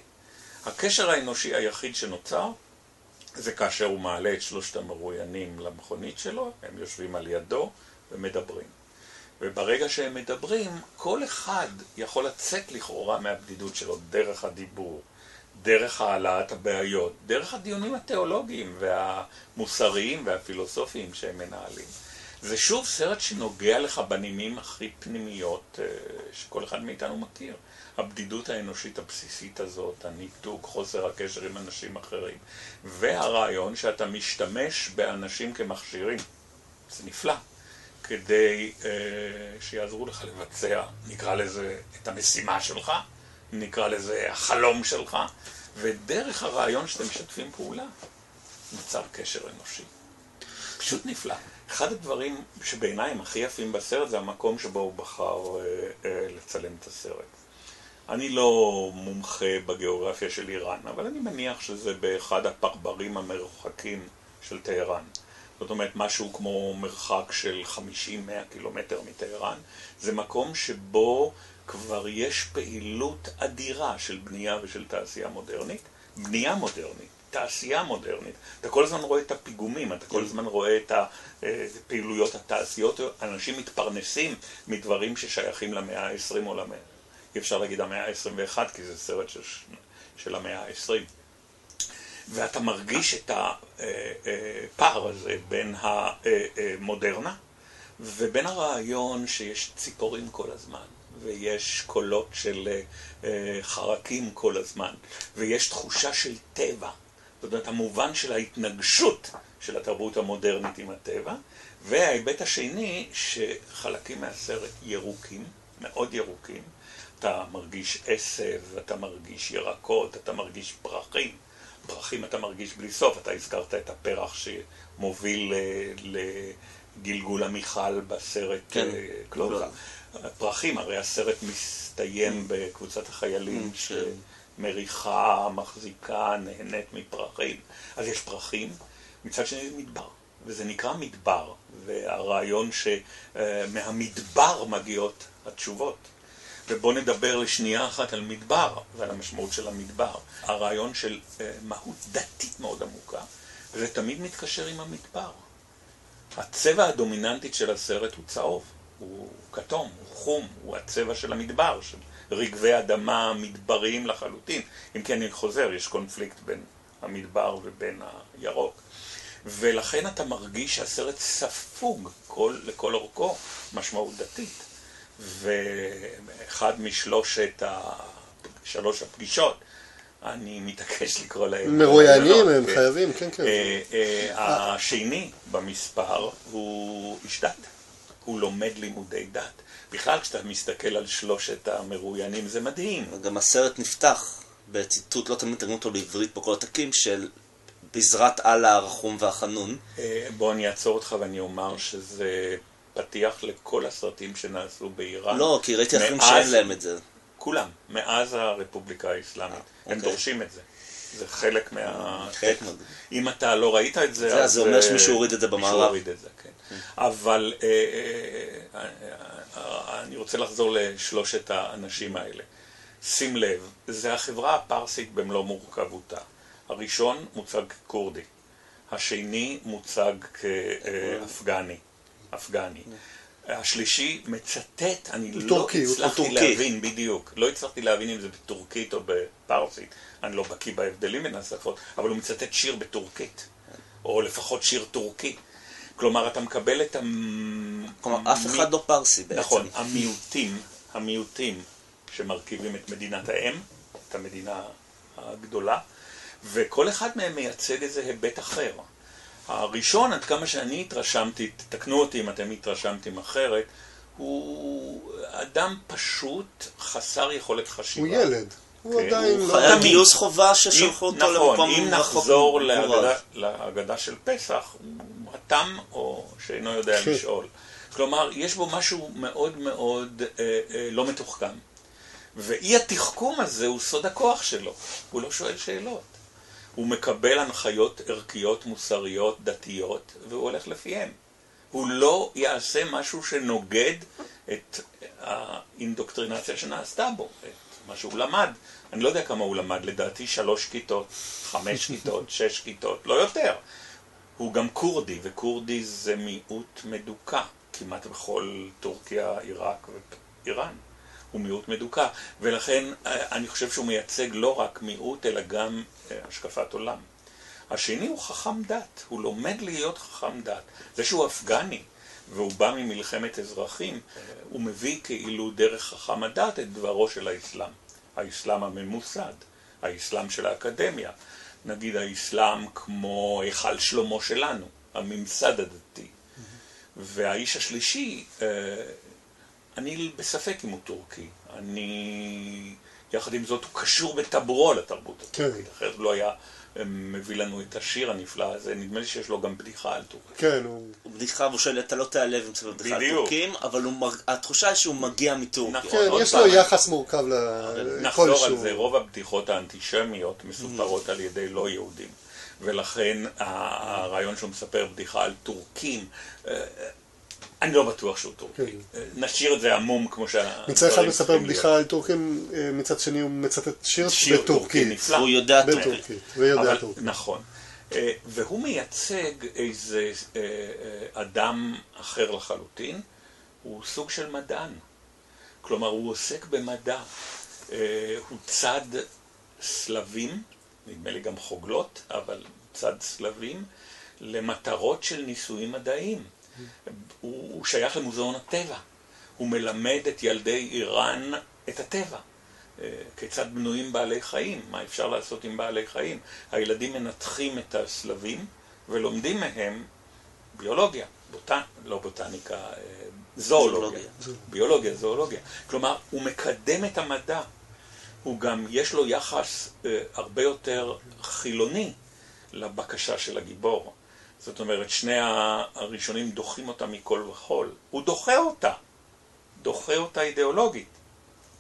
הקשר האנושי היחיד שנוצר זה כאשר הוא מעלה את שלושת המרואיינים למכונית שלו, הם יושבים על ידו ומדברים. וברגע שהם מדברים, כל אחד יכול לצאת לכאורה מהבדידות שלו דרך הדיבור, דרך העלאת הבעיות, דרך הדיונים התיאולוגיים והמוסריים והפילוסופיים שהם מנהלים. זה שוב סרט שנוגע לך בנימים הכי פנימיות אה, שכל אחד מאיתנו מכיר. הבדידות האנושית הבסיסית הזאת, הניתוק, חוסר הקשר עם אנשים אחרים. והרעיון שאתה משתמש באנשים כמכשירים. זה נפלא. כדי אה, שיעזרו לך לבצע, נקרא לזה, את המשימה שלך, נקרא לזה החלום שלך, ודרך הרעיון שאתם משתפים פעולה, נוצר קשר אנושי. פשוט נפלא. אחד הדברים שבעיניי הם הכי יפים בסרט זה המקום שבו הוא בחר אה, אה, לצלם את הסרט. אני לא מומחה בגיאוגרפיה של איראן, אבל אני מניח שזה באחד הפרברים המרוחקים של טהרן. זאת אומרת, משהו כמו מרחק של 50-100 קילומטר מטהרן. זה מקום שבו כבר יש פעילות אדירה של בנייה ושל תעשייה מודרנית. בנייה מודרנית. תעשייה מודרנית. אתה כל הזמן רואה את הפיגומים, אתה כל הזמן רואה את הפעילויות התעשיות, אנשים מתפרנסים מדברים ששייכים למאה ה-20 או למאה. אי אפשר להגיד המאה ה-21 כי זה סרט של, של המאה ה-20. ואתה מרגיש את הפער הזה בין המודרנה ובין הרעיון שיש ציפורים כל הזמן. ויש קולות של אה, אה, חרקים כל הזמן, ויש תחושה של טבע. זאת אומרת, המובן של ההתנגשות של התרבות המודרנית עם הטבע, וההיבט השני, שחלקים מהסרט ירוקים, מאוד ירוקים, אתה מרגיש עשב, אתה מרגיש ירקות, אתה מרגיש פרחים. פרחים אתה מרגיש בלי סוף, אתה הזכרת את הפרח שמוביל לגלגול המיכל בסרט כן. קלוזה. פרחים, הרי הסרט מסתיים בקבוצת החיילים ש- שמריחה, מחזיקה, נהנית מפרחים. אז יש פרחים, מצד שני זה מדבר, וזה נקרא מדבר, והרעיון שמהמדבר מגיעות התשובות. ובואו נדבר לשנייה אחת על מדבר ועל המשמעות של המדבר. הרעיון של אה, מהות דתית מאוד עמוקה, וזה תמיד מתקשר עם המדבר. הצבע הדומיננטית של הסרט הוא צהוב, הוא כתום, הוא חום, הוא הצבע של המדבר, של רגבי אדמה מדבריים לחלוטין. אם כן, אני חוזר, יש קונפליקט בין המדבר ובין הירוק. ולכן אתה מרגיש שהסרט ספוג כל, לכל אורכו משמעות דתית. ואחד משלושת ה... שלוש הפגישות, אני מתעקש לקרוא להם... מרואיינים, הם כן. חייבים, כן, כן. אה, אה, השני במספר הוא איש דת, הוא לומד לימודי דת. בכלל, כשאתה מסתכל על שלושת המרואיינים זה מדהים. גם הסרט נפתח בציטוט, לא תמיד תרגמו אותו לעברית בכל התקים, של בזרת אללה הרחום והחנון. אה, בוא אני אעצור אותך ואני אומר שזה פתיח לכל הסרטים שנעשו באיראן. לא, כי ראיתי אחרים שאין להם את זה. כולם, מאז הרפובליקה האסלאמית. הם אוקיי. דורשים את זה. זה חלק מה... חלק מה- אם אתה לא ראית את זה, זה- אז... זה אומר אה, שמישהו הוריד את זה מישהו במערב. הוריד את זה, כן. אבל אה, אה, אני רוצה לחזור לשלושת האנשים האלה. שים לב, זה החברה הפרסית במלוא מורכבותה. הראשון מוצג ככורדי, השני מוצג כאפגני, אפגני. השלישי מצטט, אני לא טורקי, הצלחתי טורקי. להבין בדיוק, לא הצלחתי להבין אם זה בטורקית או בפרסית, אני לא בקיא בהבדלים בין השפות, אבל הוא מצטט שיר בטורקית, או לפחות שיר טורקי. כלומר, אתה מקבל את המ... כלומר, אף אחד לא פרסי בעצם. נכון, המיעוטים, המיעוטים שמרכיבים את מדינת האם, את המדינה הגדולה, וכל אחד מהם מייצג איזה היבט אחר. הראשון, עד כמה שאני התרשמתי, תתקנו אותי אם אתם התרשמתם אחרת, הוא אדם פשוט חסר יכולת חשיבה. הוא ילד. הוא כן, עדיין הוא לא... היה תמיד. גיוס חובה אם- ששלחו אותו נכון, למקום אם רחוק נחזור להגדה של פסח, הוא התם או שאינו יודע כן. לשאול. כלומר, יש בו משהו מאוד מאוד אה, אה, לא מתוחכם. ואי התחכום הזה הוא סוד הכוח שלו. הוא לא שואל שאלות. הוא מקבל הנחיות ערכיות, מוסריות, דתיות, והוא הולך לפיהם. הוא לא יעשה משהו שנוגד את האינדוקטרינציה שנעשתה בו, את מה שהוא למד. אני לא יודע כמה הוא למד, לדעתי שלוש כיתות, חמש כיתות, שש כיתות, לא יותר. הוא גם כורדי, וכורדי זה מיעוט מדוכא, כמעט בכל טורקיה, עיראק ואיראן. הוא מיעוט מדוכא, ולכן אה, אני חושב שהוא מייצג לא רק מיעוט, אלא גם אה, השקפת עולם. השני הוא חכם דת, הוא לומד להיות חכם דת. זה שהוא אפגני, והוא בא ממלחמת אזרחים, הוא מביא כאילו דרך חכם הדת את דברו של האסלאם. האסלאם הממוסד, האסלאם של האקדמיה. נגיד האסלאם כמו היכל שלמה שלנו, הממסד הדתי. והאיש השלישי, אה, אני בספק אם הוא טורקי. אני, יחד עם זאת, הוא קשור בטבורו לתרבות כן. הטורקית. אחרת הוא לא היה מביא לנו את השיר הנפלא הזה. נדמה לי שיש לו גם בדיחה על טורקיה. כן, הוא... הוא בדיחה, והוא שואל, אתה לא תיעלב אם תספר בדיחה על. טורקים, אבל הוא התחושה היא שהוא מגיע מטורקיה. נכון. כן, יש לו יחס מורכב לכל נחזור על שהוא... זה, רוב הבדיחות האנטישמיות מסופרות על ידי לא יהודים. ולכן הרעיון שהוא מספר בדיחה על טורקים, אה, אני לא בטוח שהוא טורקי. כן. אה, נשאיר את זה עמום כמו שה... מצד אחד מספר בדיחה על טורקים, אה, מצד שני הוא מצטט שיר שיר טורקי בטורקית. נפלא. והוא יודע טורקית. נכון. אה, והוא מייצג איזה אדם אחר לחלוטין, הוא סוג של מדען. כלומר, הוא עוסק במדע. הוא צד סלבים, נדמה לי גם חוגלות, אבל צד סלבים, למטרות של ניסויים מדעיים. הוא, הוא שייך למוזיאון הטבע. הוא מלמד את ילדי איראן את הטבע. אה, כיצד בנויים בעלי חיים, מה אפשר לעשות עם בעלי חיים. הילדים מנתחים את הסלבים ולומדים מהם ביולוגיה, בוטנ... לא בוטניקה, אה, זואולוגיה. ביולוגיה, זואולוגיה. כלומר, הוא מקדם את המדע. הוא גם, יש לו יחס אה, הרבה יותר חילוני לבקשה של הגיבור. זאת אומרת, שני הראשונים דוחים אותה מכל וכול. הוא דוחה אותה, דוחה אותה אידיאולוגית,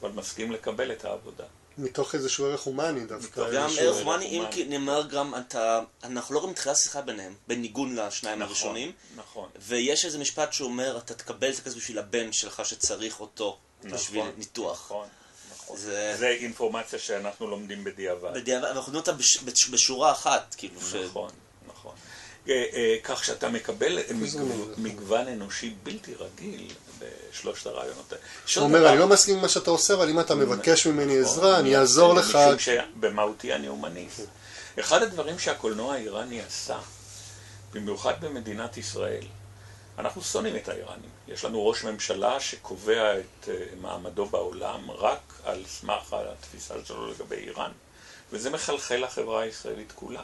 אבל מסכים לקבל את העבודה. מתוך איזשהו ערך הומני דווקא. גם ערך הומני, אם כי נאמר גם, אתה, אנחנו לא רואים תחילת שיחה ביניהם, בניגון לשניים נכון, הראשונים. נכון. ויש איזה משפט שאומר, אתה תקבל את הכסף בשביל הבן שלך שצריך אותו בשביל נכון, ניתוח. נכון, נכון. זה- זה אינפורמציה שאנחנו לומדים בדיעבד. בדיעבד, ואנחנו יודעים אותה בש, בש, בשורה אחת, כאילו, ש... נכון, נכון. אה, אה, כך שאתה מקבל. מגוון אנושי בלתי רגיל בשלושת הרעיונות האלה. הוא אומר, אני לא מסכים עם מה שאתה עושה, אבל אם אתה מבקש ממני עזרה, אני אעזור לך. משום שבמהותי אני הומניסט. אחד הדברים שהקולנוע האיראני עשה, במיוחד במדינת ישראל, אנחנו שונאים את האיראנים. יש לנו ראש ממשלה שקובע את אה, מעמדו בעולם רק על סמך התפיסה שלו לגבי איראן. וזה מחלחל לחברה הישראלית כולה.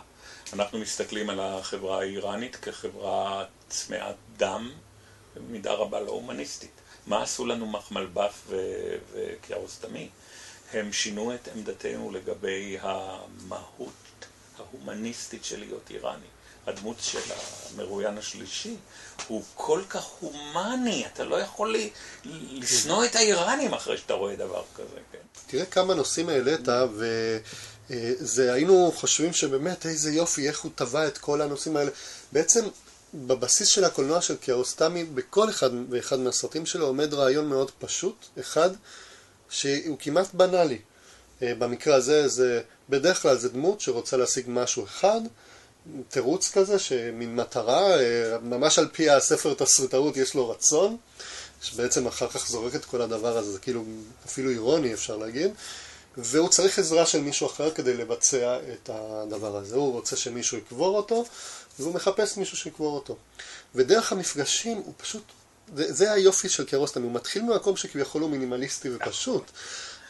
אנחנו מסתכלים על החברה האיראנית כחברה צמאת דם, במידה רבה לא הומניסטית. מה עשו לנו מחמלבף ו- וקיארוסטמי? הם שינו את עמדתנו לגבי המהות ההומניסטית של להיות איראני. הדמות של המרואיין השלישי הוא כל כך הומני, אתה לא יכול לשנוא את האיראנים אחרי שאתה רואה דבר כזה, כן. תראה כמה נושאים העלית, וזה היינו חושבים שבאמת איזה יופי, איך הוא טבע את כל הנושאים האלה. בעצם בבסיס של הקולנוע של קיארוסטמי, בכל אחד ואחד מהסרטים שלו עומד רעיון מאוד פשוט, אחד, שהוא כמעט בנאלי. אה, במקרה הזה זה, בדרך כלל זה דמות שרוצה להשיג משהו אחד, תירוץ כזה, שמין מטרה, אה, ממש על פי הספר תסריטאות יש לו רצון, שבעצם אחר כך זורק את כל הדבר הזה, זה כאילו אפילו אירוני אפשר להגיד, והוא צריך עזרה של מישהו אחר כדי לבצע את הדבר הזה. הוא רוצה שמישהו יקבור אותו, והוא מחפש מישהו שיקבור אותו. ודרך המפגשים הוא פשוט, זה, זה היופי של קירוסטמי, הוא מתחיל ממקום שכביכול הוא מינימליסטי ופשוט,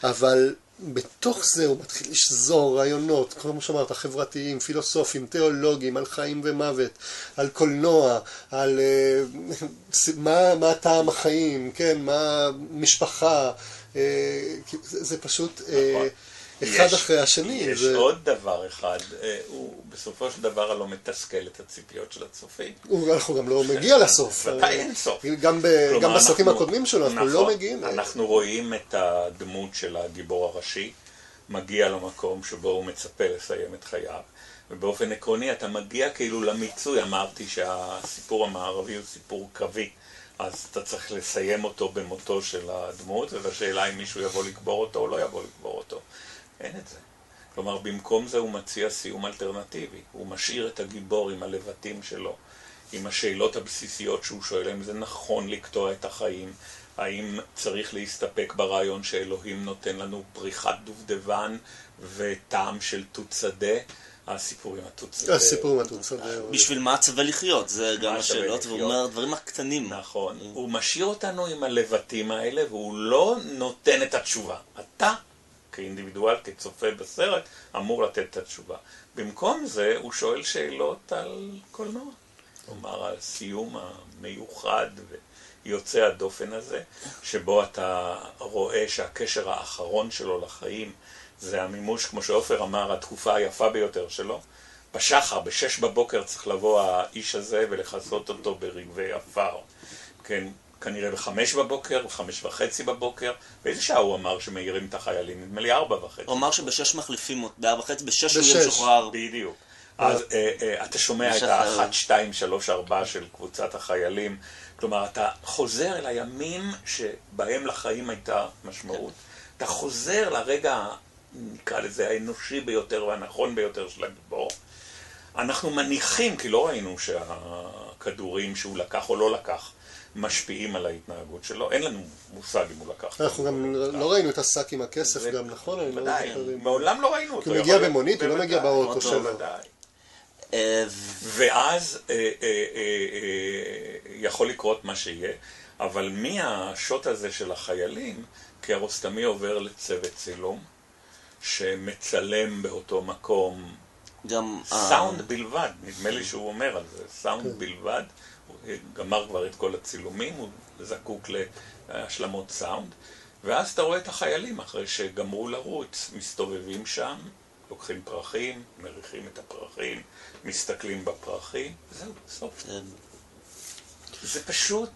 אבל בתוך זה הוא מתחיל לשזור רעיונות, כמו שאמרת, חברתיים, פילוסופיים, תיאולוגיים, על חיים ומוות, על קולנוע, על אה, מה, מה טעם החיים, כן, מה משפחה, זה, זה פשוט אה, נכון. אחד אחרי השני. יש עוד דבר אחד, אה, הוא בסופו של דבר הלא מתסכל את הציפיות של הצופים. אנחנו גם לא מגיע לסוף. ודאי אין סוף. גם, בסרטים הקודמים שלו אנחנו נכון, לא מגיעים. אנחנו רואים את הדמות של הגיבור הראשי, מגיע למקום שבו הוא מצפה לסיים את חייו. ובאופן עקרוני אתה מגיע כאילו למיצוי, אמרתי שהסיפור המערבי הוא סיפור קווי, אז אתה צריך לסיים אותו במותו של הדמות, ובשאלה אם מישהו יבוא לקבור אותו או לא יבוא לקבור אותו. אין את זה. כלומר, במקום זה הוא מציע סיום אלטרנטיבי. הוא משאיר את הגיבור עם הלבטים שלו, עם השאלות הבסיסיות שהוא שואל, האם זה נכון לקטוע את החיים, האם צריך להסתפק ברעיון שאלוהים נותן לנו פריחת דובדבן וטעם של תות שדה. הסיפור עם שדה. הסיפור עם שדה. בשביל מה צווה לחיות? זה גם השאלות, והוא? אומר דברים הקטנים. נכון. הוא משאיר אותנו עם הלבטים האלה, והוא לא נותן את התשובה. אתה, כאינדיבידואל, כצופה בסרט, אמור לתת את התשובה. במקום זה, הוא שואל שאלות על קולנוע. כלומר, על הסיום המיוחד ויוצא הדופן הזה, שבו אתה רואה שהקשר האחרון שלו לחיים זה המימוש, כמו שעופר אמר, התקופה היפה ביותר שלו. בשחר, בשש בבוקר צריך לבוא האיש הזה ולכסות אותו ברגבי עפר. כן, כנראה בחמש בבוקר, בחמש וחצי בבוקר. באיזה שעה הוא אמר שמעירים את החיילים? נדמה לי ארבע וחצי. הוא אמר שבשש מחליפים אותו, בארבע וחצי, בשש הוא. יהיה משוחרר. בדיוק. אז אה, אה, אתה שומע את. האחת, שתיים, שלוש, ארבע של קבוצת החיילים. כלומר, אתה חוזר אל הימים שבהם לחיים הייתה משמעות. אתה חוזר לרגע, נקרא לזה, האנושי ביותר והנכון ביותר של הגיבור. אנחנו מניחים, כי לא ראינו שהכדורים שהוא לקח או לא לקח משפיעים על ההתנהגות שלו. אין לנו מושג אם הוא לקח. אנחנו גם לא ראינו את השק עם הכסף גם, נכון? לא ודאי, זוכר אם- מעולם לא ראינו אותו. כי הוא מגיע במונית, הוא לא מגיע בוודאי, באוטו אוטו, שלו. בוודאי. אה, ואז אה, אה, יכול לקרות מה שיהיה. אבל מהשוט הזה של החיילים, קירוסטמי עובר לצוות צילום, שמצלם באותו מקום. גם... סאונד ה- בלבד, נדמה לי שהוא אומר על זה, סאונד כן. בלבד, הוא גמר כבר את כל הצילומים, הוא זקוק להשלמות סאונד, ואז אתה רואה את החיילים אחרי שגמרו לרוץ, מסתובבים שם, לוקחים פרחים, מריחים את הפרחים, מסתכלים בפרחים, זהו, סוף. אה, זה פשוט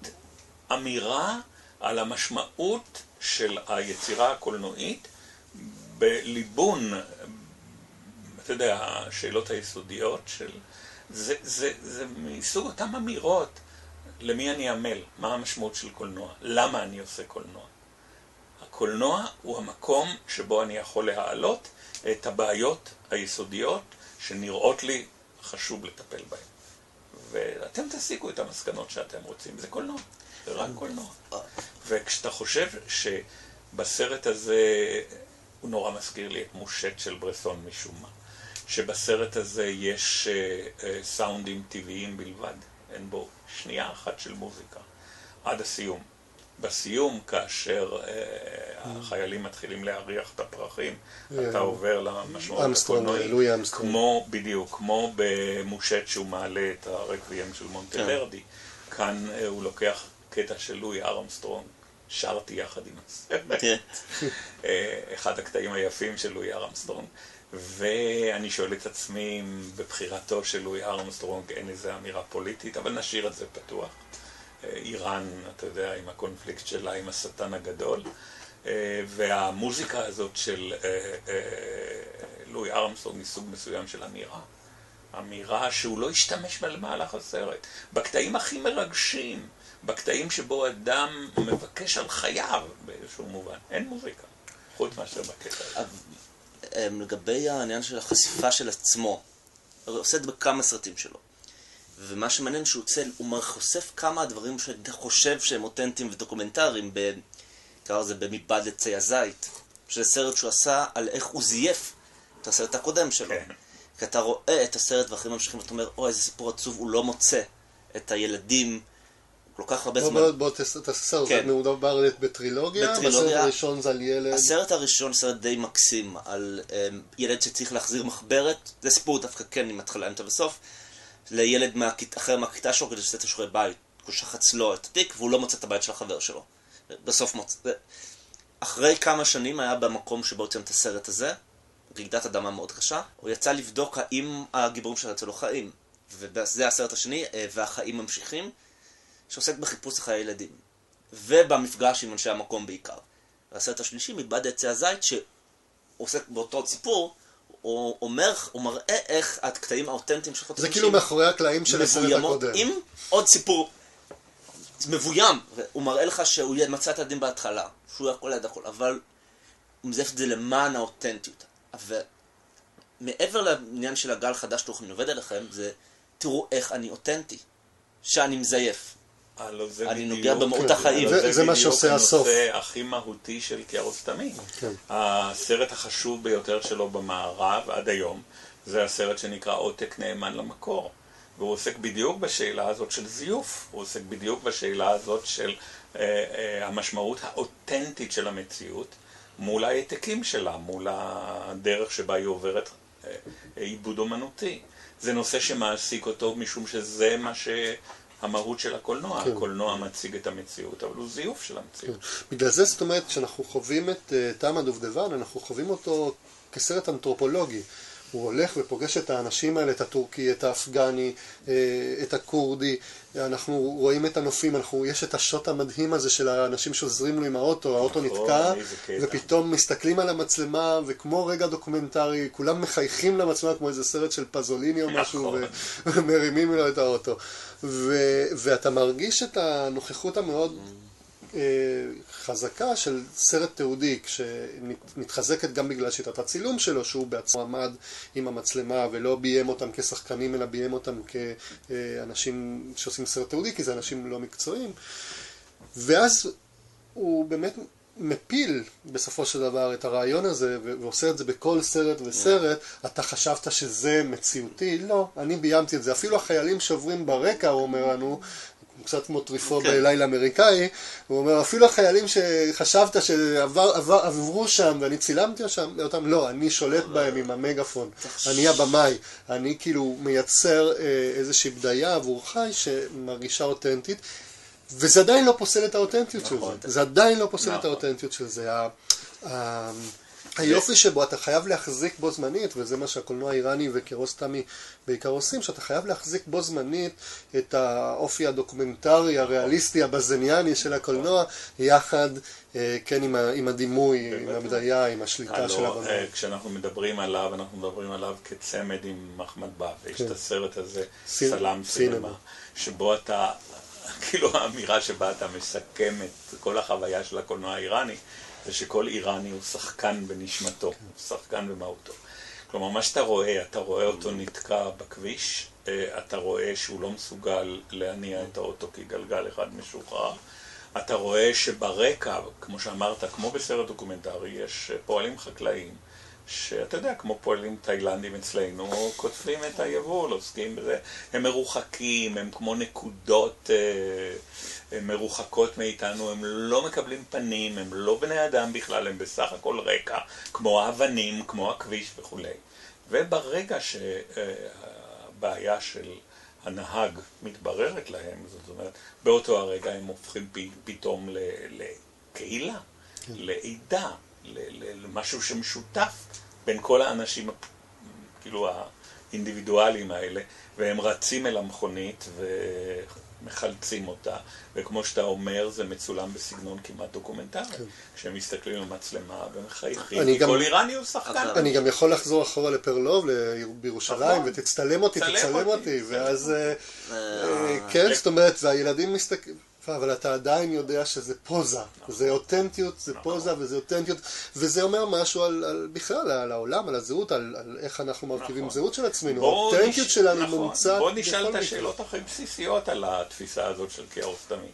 אמירה על המשמעות של היצירה הקולנועית בליבון, אתה יודע, השאלות היסודיות של... זה, זה, זה מסוג אותן אמירות למי אני עמל, מה המשמעות של קולנוע, למה אני עושה קולנוע. הקולנוע הוא המקום שבו אני יכול להעלות את הבעיות היסודיות שנראות לי חשוב לטפל בהן. ואתם תסיקו את המסקנות שאתם רוצים, זה קולנוע, זה רק קולנוע. וכשאתה חושב שבסרט הזה, הוא נורא מזכיר לי את מושט של ברסון משום מה, שבסרט הזה יש אה, אה, סאונדים טבעיים בלבד, אין בו שנייה אחת של מוזיקה, עד הסיום. בסיום, כאשר אה, החיילים מתחילים להריח את הפרחים, אתה עובר למשמעות הקולנועית. כמו, בדיוק, כמו במושט שהוא מעלה את הרקוויאם של מונטוורדי. כאן אה, הוא לוקח קטע של לואי ארמסטרונג, שרתי יחד עם הסרט. כן. אה, אחד הקטעים היפים של לואי ארמסטרונג. ואני שואל את עצמי אם בבחירתו של לואי ארמסטרונג אין איזו אמירה פוליטית, אבל נשאיר את זה פתוח. אה, איראן, אתה יודע, עם הקונפליקט שלה עם השטן הגדול. אה, והמוזיקה הזאת של לואי ארמסטרונג היא סוג מסוים של אמירה. אמירה שהוא לא השתמש בה למהלך הסרט. בקטעים הכי מרגשים, בקטעים שבו אדם מבקש על חייו באיזשהו מובן. אין מוזיקה, חוץ מאשר בקטע הזה. אמ, לגבי העניין של החשיפה של עצמו, הוא עושה את זה בכמה סרטים שלו. ומה שמעניין שהוא צל, הוא חושף כמה דברים שאתה חושב שהם אותנטיים ודוקומנטריים, נקרא לזה במבעד עצי הזית, שזה סרט שהוא עשה על איך הוא זייף את הסרט הקודם שלו. כן. כי אתה רואה את הסרט ואחרים ממשיכים ואתה אומר, אוי, איזה סיפור עצוב, הוא לא מוצא את הילדים כל כך הרבה זמן. בוא כן. זה מדובר בטרילוגיה, בטרילוגיה. בסרט הראשון זה על ילד, הסרט הראשון סרט די מקסים על um, ילד שצריך להחזיר מחברת, זה סיפור דווקא כן עם התחלה אמצע וסוף, לילד אחר מהכיתה שלו כדי שעושה את השיעורי בית, הוא שחץ לו את התיק והוא לא מוצא את הבית של החבר שלו. בסוף מוצא. אחרי כמה שנים היה במקום שבו הוצאנו את הסרט הזה, רעידת אדמה מאוד קשה, הוא יצא לבדוק האם הגיבורים של אצלו חיים. וזה הסרט השני, אה, והחיים ממשיכים, שעוסק בחיפוש אחרי הילדים. ובמפגש עם אנשי המקום בעיקר. והסרט השלישי, מבעד עצי הזית, שעוסק באותו סיפור, הוא אומר, הוא מראה איך הקטעים האותנטיים של זה כאילו מאחורי הקלעים של הסרט הקודם. עם עוד סיפור מבוים. הוא מראה לך שהוא מצא את הדין בהתחלה, שהוא יכול ליד הכל, אבל הוא מזייף את זה למען האותנטיות. ומעבר לעניין של הגל חדש תוכן עובד עליכם, זה תראו איך אני אותנטי, שאני מזייף. הלו זה אני בדיוק- נוגע במהות כן, החיים. הלו זה- זה מה שעושה הסוף. זה בדיוק הנושא הכי מהותי של קיארוסטמי. כן. הסרט החשוב ביותר שלו במערב עד היום, זה הסרט שנקרא עותק נאמן למקור. והוא עוסק בדיוק בשאלה הזאת של זיוף, הוא עוסק בדיוק בשאלה הזאת של אה, אה, המשמעות האותנטית של המציאות מול העתקים שלה, מול הדרך שבה היא עוברת אה, אה, עיבוד אומנותי. זה נושא שמעסיק אותו משום שזה מה שהמהות של הקולנוע. כן. הקולנוע מציג את המציאות, אבל הוא זיוף של המציאות. בגלל זה זאת אומרת כשאנחנו חווים את אה, טעם הדובדבן, אנחנו חווים אותו כסרט אנתרופולוגי. הוא הולך ופוגש את האנשים האלה, את הטורקי, את האפגני, אה, את הכורדי, אנחנו רואים את הנופים, אנחנו, יש את השוט המדהים הזה של האנשים שעוזרים לו עם האוטו, האוטו נכון, נתקע. ופתאום מסתכלים על המצלמה, וכמו רגע דוקומנטרי, כולם מחייכים למצלמה כמו איזה סרט של פזוליני או משהו, נכון. ומרימים לו את האוטו. ואתה מרגיש את הנוכחות המאוד אה, חזקה של סרט תיעודי, שמתחזקת גם בגלל שיטת הצילום שלו, שהוא בעצמו עמד עם המצלמה ולא ביים אותם כשחקנים, אלא ביים אותם כאנשים שעושים סרט תיעודי, כי זה אנשים לא מקצועיים. ואז הוא באמת מפיל בסופו של דבר את הרעיון הזה ועושה את זה בכל סרט וסרט, אתה חשבת שזה מציאותי? לא, אני ביימתי את זה. אפילו החיילים שעוברים ברקע, הוא אומר לנו, קצת כמו טריפו כן. בלילה אמריקאי, הוא אומר, אפילו החיילים שחשבת שעברו שם ואני צילמתי אותם, אותם, לא, אני שולט בהם עם המגאפון, אני הבמאי, אני כאילו מייצר אה, איזושהי בדיה עבור חי שמרגישה אותנטית, וזה עדיין לא פוסל את האותנטיות של נכון. זה, זה עדיין לא פוסל את נכון. האותנטיות של זה. היופי שבו אתה חייב להחזיק בו זמנית, וזה מה שהקולנוע האיראני וקירוסטמי בעיקר עושים, שאתה חייב להחזיק בו זמנית את האופי הדוקומנטרי, הריאליסטי, הבזניאני של הקולנוע, יחד, אה, כן, עם, ה, עם הדימוי, עם הבדיה, עם השליטה של הלוא, הבמה. אה, כשאנחנו מדברים עליו, אנחנו מדברים עליו כצמד עם מחמד בא, ויש כן. את הסרט הזה, סלאם. סינמה, שבו אתה, כאילו האמירה שבה אתה מסכם את כל החוויה של הקולנוע האיראני, זה שכל איראני הוא שחקן בנשמתו, הוא שחקן במהותו. כלומר, מה שאתה רואה, אתה רואה אותו נתקע בכביש, אה, אתה רואה שהוא לא מסוגל להניע את האוטו כי גלגל אחד משוחרר, אתה רואה שברקע, כמו שאמרת, כמו בסרט דוקומנטרי, יש אה, פועלים חקלאיים, שאתה יודע, כמו פועלים תאילנדים אצלנו, קוטפים את היבול, עוסקים בזה. הם מרוחקים, הם כמו נקודות אה, הם מרוחקות מאיתנו, הם לא מקבלים פנים, הם לא בני אדם בכלל, הם בסך הכל רקע, כמו האבנים, כמו הכביש וכולי. וברגע שהבעיה של הנהג מתבררת להם, זאת אומרת, באותו הרגע הם הופכים פתאום לקהילה, לעדה, ל- ל- למשהו שמשותף בין כל האנשים, כאילו האינדיבידואליים האלה, והם רצים אל המכונית ומחלצים אותה, וכמו שאתה אומר, זה מצולם בסגנון כמעט דוקומנטרי, כשהם מסתכלים על מצלמה ומחייכים, כי כל איראני הוא שחקן. אני גם יכול לחזור אחורה לפרלוב בירושלים, נכון. ותצטלם אותי, צלם תצלם אותי, ואז, אה, אה, אה, כן, זאת אומרת, והילדים מסתכלים, אבל אתה עדיין יודע שזה פוזה, זה אותנטיות, זה נכון. פוזה וזה אותנטיות, וזה אומר משהו על, על בכלל, על העולם, על הזהות, על, על איך אנחנו מרכיבים נכון. זהות של עצמנו, האותנטיות נש- שלנו נכון. מומצאת בכל נשאל את. השאלות הכי בסיסיות על התפיסה הזאת של כאוס תמיד.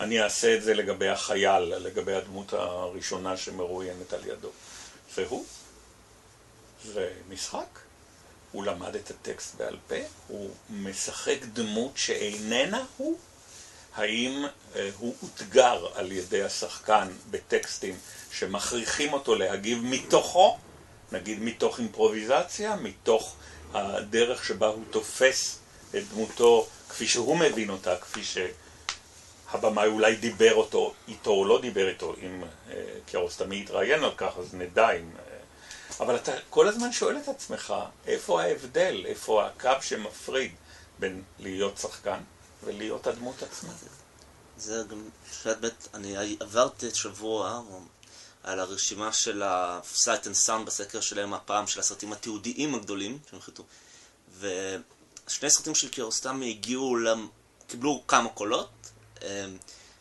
אני אעשה את זה לגבי החייל, לגבי הדמות הראשונה שמרואיינת על ידו. זה הוא? זה משחק? הוא למד את הטקסט בעל פה? הוא משחק דמות שאיננה הוא? האם אה, הוא אותגר על ידי השחקן בטקסטים שמכריחים אותו להגיב מתוכו, נגיד מתוך אימפרוביזציה, מתוך הדרך שבה הוא תופס את דמותו כפי שהוא מבין אותה, כפי שהבמאי אולי דיבר אותו, איתו או לא דיבר איתו, אם אה, קירוסטמי יתראיין על כך אז נדע אם... אה, אבל אתה כל הזמן שואל את עצמך, איפה ההבדל, איפה הקו שמפריד בין להיות שחקן ולהיות הדמות עצמה. זה גם, באמת, אני עברתי את שבוע על הרשימה של ה-Sight and Sound בסקר שלהם הפעם של הסרטים התיעודיים הגדולים שהם החליטו. ושני סרטים של קיארוסטמי הגיעו, למ... קיבלו כמה קולות. אמ,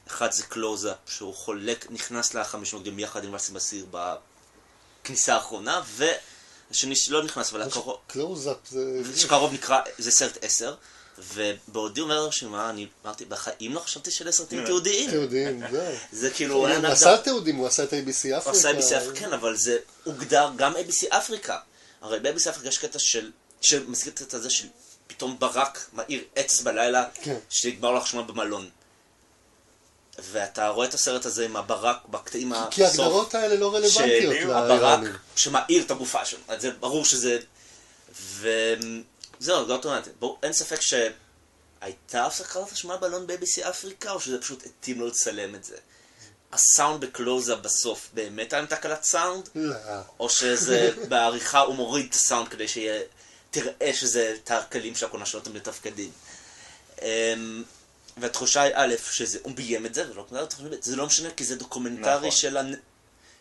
אחד זה קלוזאפ, שהוא חולק, נכנס לחמישים מקדים יחד עם ואלס עם באשיר בכניסה האחרונה, והשני שלא נכנס, אבל הקרוב... קלוזאפ זה... שקרוב נקרא, זה סרט 10, ובעודי אומר הרשימה, אני אמרתי, בחיים לא חשבתי שאלה סרטים תיעודיים. תיעודים, זהו. זה כאילו, הוא עשה תיעודים, הוא עשה את ABC אפריקה. הוא עשה ABC אפריקה, כן, אבל זה הוגדר גם ABC אפריקה. הרי ב-ABC אפריקה יש קטע של, שמזכיר את הזה של פתאום ברק מאיר עץ בלילה, כן. שנגמר לו החשמל במלון. ואתה רואה את הסרט הזה עם הברק בקטעים הסוף. כי ההגדרות האלה לא רלוונטיות שהברק לאיראנים. שמאיר את הגופה שלו, אז זה ברור שזה... וזהו, לא טוענת. בואו, אין ספק שהייתה הפסקת חשמל בלון ב-ABC אפריקה, או שזה פשוט התאים לו לצלם את זה? הסאונד בקלוזאפ בסוף באמת היה עם תקלת סאונד? לא. או שזה בעריכה הוא מוריד את הסאונד כדי שיהיה... תראה שזה את הכלים של הקולנוע שלו אתם מתפקדים. אמ, והתחושה היא א', שזה, הוא ביים את זה, ולא זה לא משנה, כי זה דוקומנטרי נכון. של, הנ...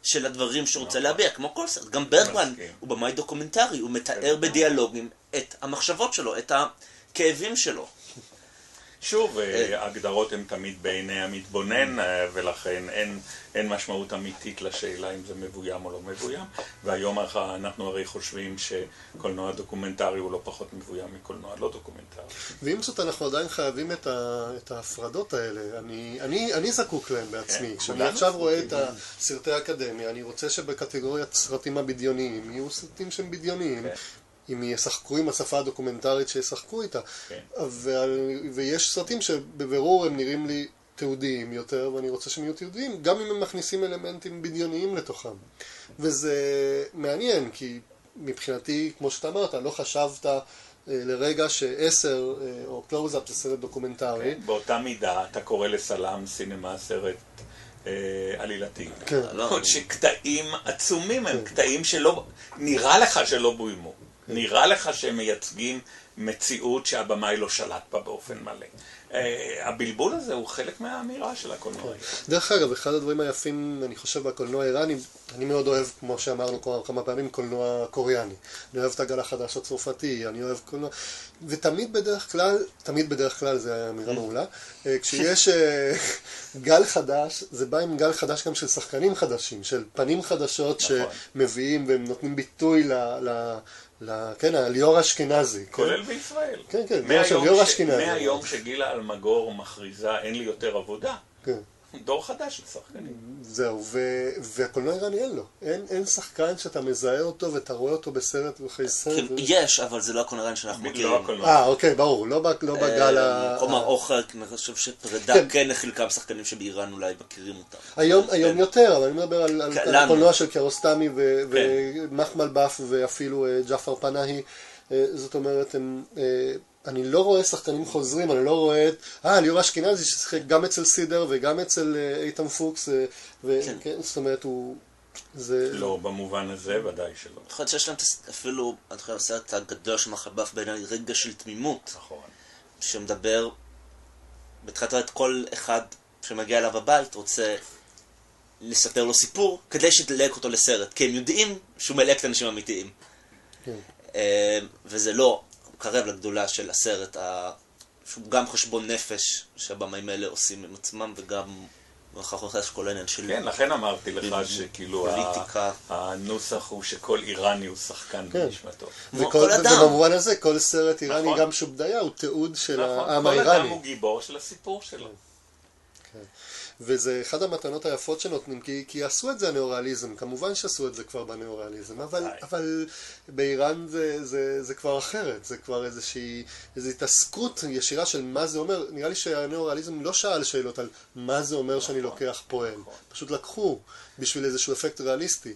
של הדברים שהוא רוצה נכון. להביע, כמו כל סרט. גם ברגמן. הוא במאי דוקומנטרי, הוא מתאר. בדיאלוגים את המחשבות שלו, את הכאבים שלו. שוב, אה, ההגדרות הן תמיד בעיני המתבונן, אה, ולכן אין, אין משמעות אמיתית לשאלה אם זה מבוים או לא מבוים. והיום אנחנו הרי חושבים שקולנוע דוקומנטרי הוא לא פחות מבוים מקולנוע לא דוקומנטרי. ועם זאת אנחנו עדיין חייבים את, ה, את ההפרדות האלה. אני, אני, אני זקוק להם בעצמי. כן, כשאני עכשיו רואה את. הסרטי האקדמיה, אני רוצה שבקטגוריית סרטים הבדיוניים יהיו סרטים שהם בדיוניים. כן. אם ישחקו עם השפה הדוקומנטרית, שישחקו איתה. כן. ויש סרטים שבבירור הם נראים לי תיעודיים יותר, ואני רוצה שהם יהיו תיעודיים, גם אם הם מכניסים אלמנטים בדיוניים לתוכם. וזה מעניין, כי מבחינתי, כמו שאתה אמרת, לא חשבת אה, לרגע שעשר אה, או קלוזאפ זה סרט דוקומנטרי. כן, באותה מידה אתה קורא לסלאם סינמה סרט אה, עלילתי. כן. לא, עוד שקטעים עצומים הם קטעים שלא, נראה לך שלא בוימו. נראה לך שהם מייצגים מציאות שהבמאי לא שלט בה באופן מלא. אה, הבלבול הזה הוא חלק מהאמירה של הקולנוע. דרך אגב, אחד הדברים היפים, אני חושב, בקולנוע האיראני, אני מאוד אוהב, כמו שאמרנו כבר כמה פעמים, קולנוע קוריאני. אני אוהב את הגל החדש הצרפתי, אני אוהב קולנוע... ותמיד בדרך כלל, תמיד בדרך כלל, זו אמירה מעולה, אה, כשיש אה, גל חדש, זה בא עם גל חדש גם של שחקנים חדשים, של פנים חדשות נכון. שמביאים והם נותנים ביטוי ל... ל... כן, הליאור אשכנזי. כן? כולל בישראל. כן, כן, ליאור אשכנזי. מהיום שגילה אלמגור מכריזה אין לי יותר עבודה, כן. דור חדש של שחקנים. זהו, ו... והקולנוע האיראני אין לו. אין, אין שחקן שאתה מזהה אותו ואתה רואה אותו בסרט סרט. כאילו, ו... יש, אבל זה לא הקולנרן שאנחנו לא מכירים. הקולנוע. אה, אוקיי, ברור, לא, ב- לא בגל ה... ה- אוכל, אני חושב שפרידה כן. כן כמה שחקנים שבאיראן אולי מכירים אותם. היום, כן. היום יותר, אבל אני מדבר על, על, כן, על לנו. הקולנוע של קירוסטמי ו- כן. ומחמל באף ואפילו אה, ג'אפר פנאהי. אה, זאת אומרת, הם, אה, אני לא רואה שחקנים חוזרים, אני לא רואה את... אה, ליאור אשכנזי ששיחק גם אצל סידר וגם אצל אה, איתן פוקס, אה, ו- כן. כן, זאת אומרת, הוא... זה... לא, במובן הזה ודאי שלא. יכול להיות שיש להם את אפילו, אני חושב, הסרט הגדול של מחבף בעיניי, רגע של תמימות, נכון. שמדבר, בתחילת הדרך כל אחד שמגיע אליו הבית רוצה לספר לו סיפור, כדי שתלהק אותו לסרט, כי הם יודעים שהוא מלהק את האנשים האמיתיים. כן. אה, וזה לא קרב לגדולה של הסרט, ה- שהוא גם חשבון נפש שהבמאים האלה עושים עם עצמם, וגם בכך הולך כל העניין של... כן, לכן אמרתי לך שכאילו פוליטיקה. הנוסח הוא שכל איראני הוא שחקן כן. בנשמתו. וכל, כל אדם. ובמובן הזה, כל סרט איראני, נכון. גם שובדיה, הוא תיעוד של נכון, העם כל אדם האיראני. הוא גיבור של הסיפור שלו. וזה אחד המתנות היפות שנותנים, כי, כי עשו את זה הנאוריאליזם, כמובן שעשו את זה כבר בנאוריאליזם, אבל. אבל באיראן זה, זה, זה כבר אחרת, זה כבר איזושהי איזו התעסקות ישירה של מה זה אומר, נראה לי שהנאוריאליזם לא שאל שאלות על מה זה אומר שאני לוקח פועל, פשוט לקחו בשביל איזשהו אפקט ריאליסטי.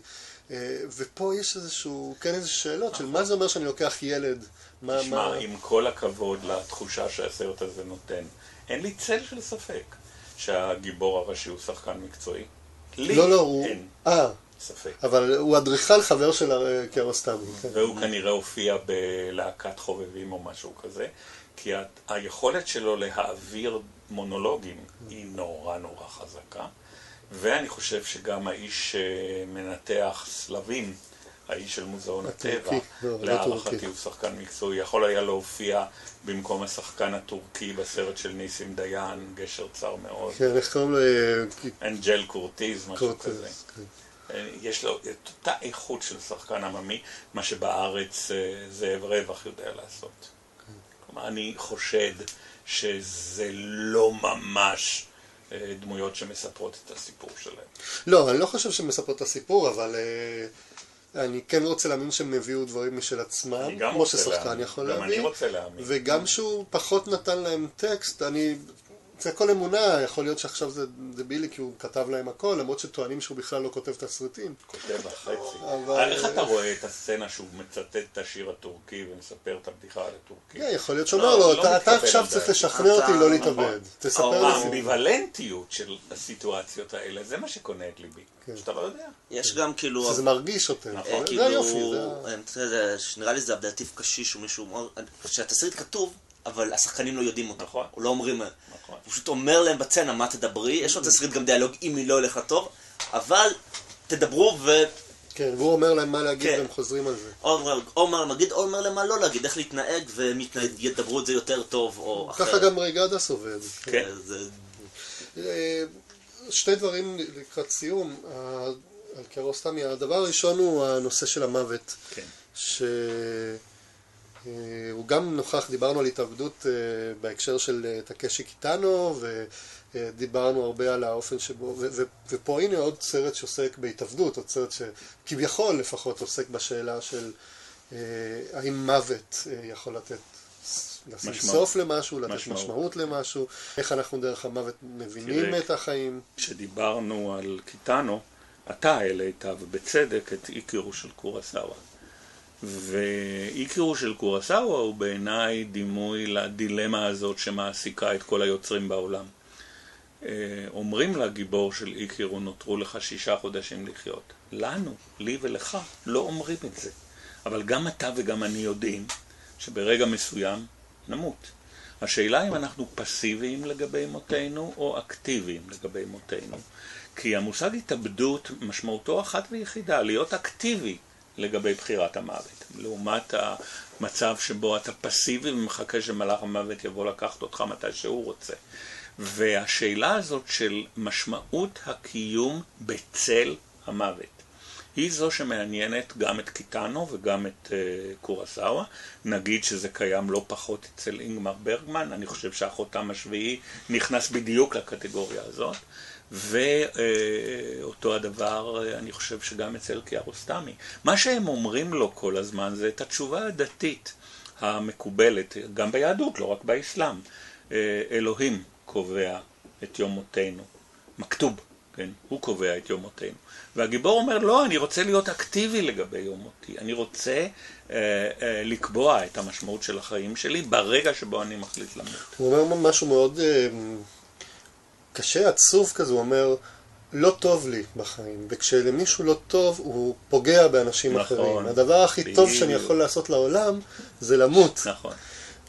אה, ופה יש איזשהו, כן איזה שאלות של מה זה אומר שאני לוקח ילד, מה, תשמע, מה... עם כל הכבוד לתחושה שהסרט הזה נותן, אין לי צל של ספק שהגיבור הראשי הוא שחקן מקצועי. לי לא, לא, הוא... אין אה, ספק. אבל הוא אדריכל חבר של אה, קיארוסטמי. כן. והוא כנראה הופיע בלהקת חובבים או משהו כזה, כי היכולת שלו להעביר מונולוגים היא נורא נורא חזקה, ואני חושב שגם האיש שמנתח סלבים, האיש של מוזיאון הטבע, לא, לא להערכתי. הוא שחקן מקצועי, יכול היה להופיע במקום השחקן הטורקי בסרט של ניסים דיין, גשר צר מאוד, כן, איך קוראים לו? אה, אנג'ל קורטיז, משהו כזה. כן. יש לו את אותה איכות של שחקן עממי, מה שבארץ אה, זאב רווח יודע לעשות. כלומר, אני חושד שזה לא ממש אה, דמויות שמספרות את הסיפור שלהם. לא, אני לא חושב שהם מספרות את הסיפור, אבל אה, אני כן רוצה להאמין שהם הביאו דברים משל עצמם, כמו ששחקן. יכול להביא, רוצה להאמין. וגם שהוא פחות נתן להם טקסט, אני... זה הכל אמונה, יכול להיות שעכשיו זה דבילי כי הוא כתב להם הכל, למרות שטוענים שהוא בכלל לא כותב תסריטים. כותב החצי. אבל- איך אתה רואה את הסצנה שהוא מצטט את השיר הטורקי ומספר את הבדיחה על הטורקי? כן, יכול להיות לא, שאומר לו, לא אתה- עכשיו צריך. לשכנע אותי לא נכון. להתאבד. תספר או לי. האמביוולנטיות של הסיטואציות האלה, זה מה שקונה את ליבי. כן. שאתה לא יודע. יש גם כאילו... שזה מרגיש יותר. נכון. אה, זה כאילו, היופי, זה ה- אני חושב שזה- שנראה לי זה אבדטיב קשיש או מישהו, מאוד- שהתסריט כתוב, אבל השחקנים לא יודעים אותו. נכון. הוא לא אומרים, נכון. הוא פשוט אומר להם בצנה מה תדברי, יש לו תסריט גם דיאלוג אם היא לא הולכת טוב, אבל תדברו ו... כן, והוא אומר להם מה להגיד כן. והם חוזרים על זה. או אומר- להם להגיד, או אומר להם מה לא להגיד, איך להתנהג, והם ידברו את זה יותר טוב, או אחרת. ככה גם ריגדס עובד. כן. זה- אה, שני דברים לקראת סיום, על קירוסטמי, הדבר הראשון הוא הנושא של המוות, כן. שהוא גם נוכח, דיברנו על התאבדות אה, בהקשר של אה, טקשי קיטאנו, ודיברנו הרבה על האופן שבו, ו- ו- ופה הנה עוד סרט שעוסק בהתאבדות, עוד סרט שכביכול לפחות עוסק בשאלה של אה, האם מוות אה, יכול לתת, לשים משמעות. סוף למשהו, לתת משמעות. משמעות למשהו, איך אנחנו דרך המוות מבינים תראה, את החיים. כשדיברנו על קיטאנו, אתה העלית, ובצדק, את איקירו של קורסאווה. ואיקירו של קורסאווה הוא בעיניי דימוי לדילמה הזאת שמעסיקה את כל היוצרים בעולם. אה, אומרים לגיבור של איקירו, נותרו לך שישה חודשים לחיות. לנו, לי ולך, לא אומרים את זה. אבל גם אתה וגם אני יודעים שברגע מסוים נמות. השאלה אם אנחנו פסיביים לגבי מותנו או אקטיביים לגבי מותנו. כי המושג התאבדות משמעותו אחת ויחידה, להיות אקטיבי לגבי בחירת המוות. לעומת המצב שבו אתה פסיבי ומחכה שמלאך המוות יבוא לקחת אותך מתי שהוא רוצה. והשאלה הזאת של משמעות הקיום בצל המוות. היא זו שמעניינת גם את קיטאנו וגם את uh, קורסאווה. נגיד שזה קיים לא פחות אצל אינגמר ברגמן, אני חושב שהחותם השביעי נכנס בדיוק לקטגוריה הזאת. ואותו הדבר אה, אני חושב שגם אצל קיארוסטמי. מה שהם אומרים לו כל הזמן זה את התשובה הדתית המקובלת, גם ביהדות, לא רק באסלאם. אה, אלוהים קובע את יום מותנו. מכתוב, כן? הוא קובע את יום מותנו. והגיבור אומר, לא, אני רוצה להיות אקטיבי לגבי יום מותי. אני רוצה אה, אה, לקבוע את המשמעות של החיים שלי ברגע שבו אני מחליט למות. הוא אומר משהו מאוד אה, קשה, עצוב כזה, הוא אומר, לא טוב לי בחיים, וכשלמישהו לא טוב, הוא פוגע באנשים נכון, אחרים. הדבר הכי טוב שאני. יכול לעשות לעולם, זה למות. נכון.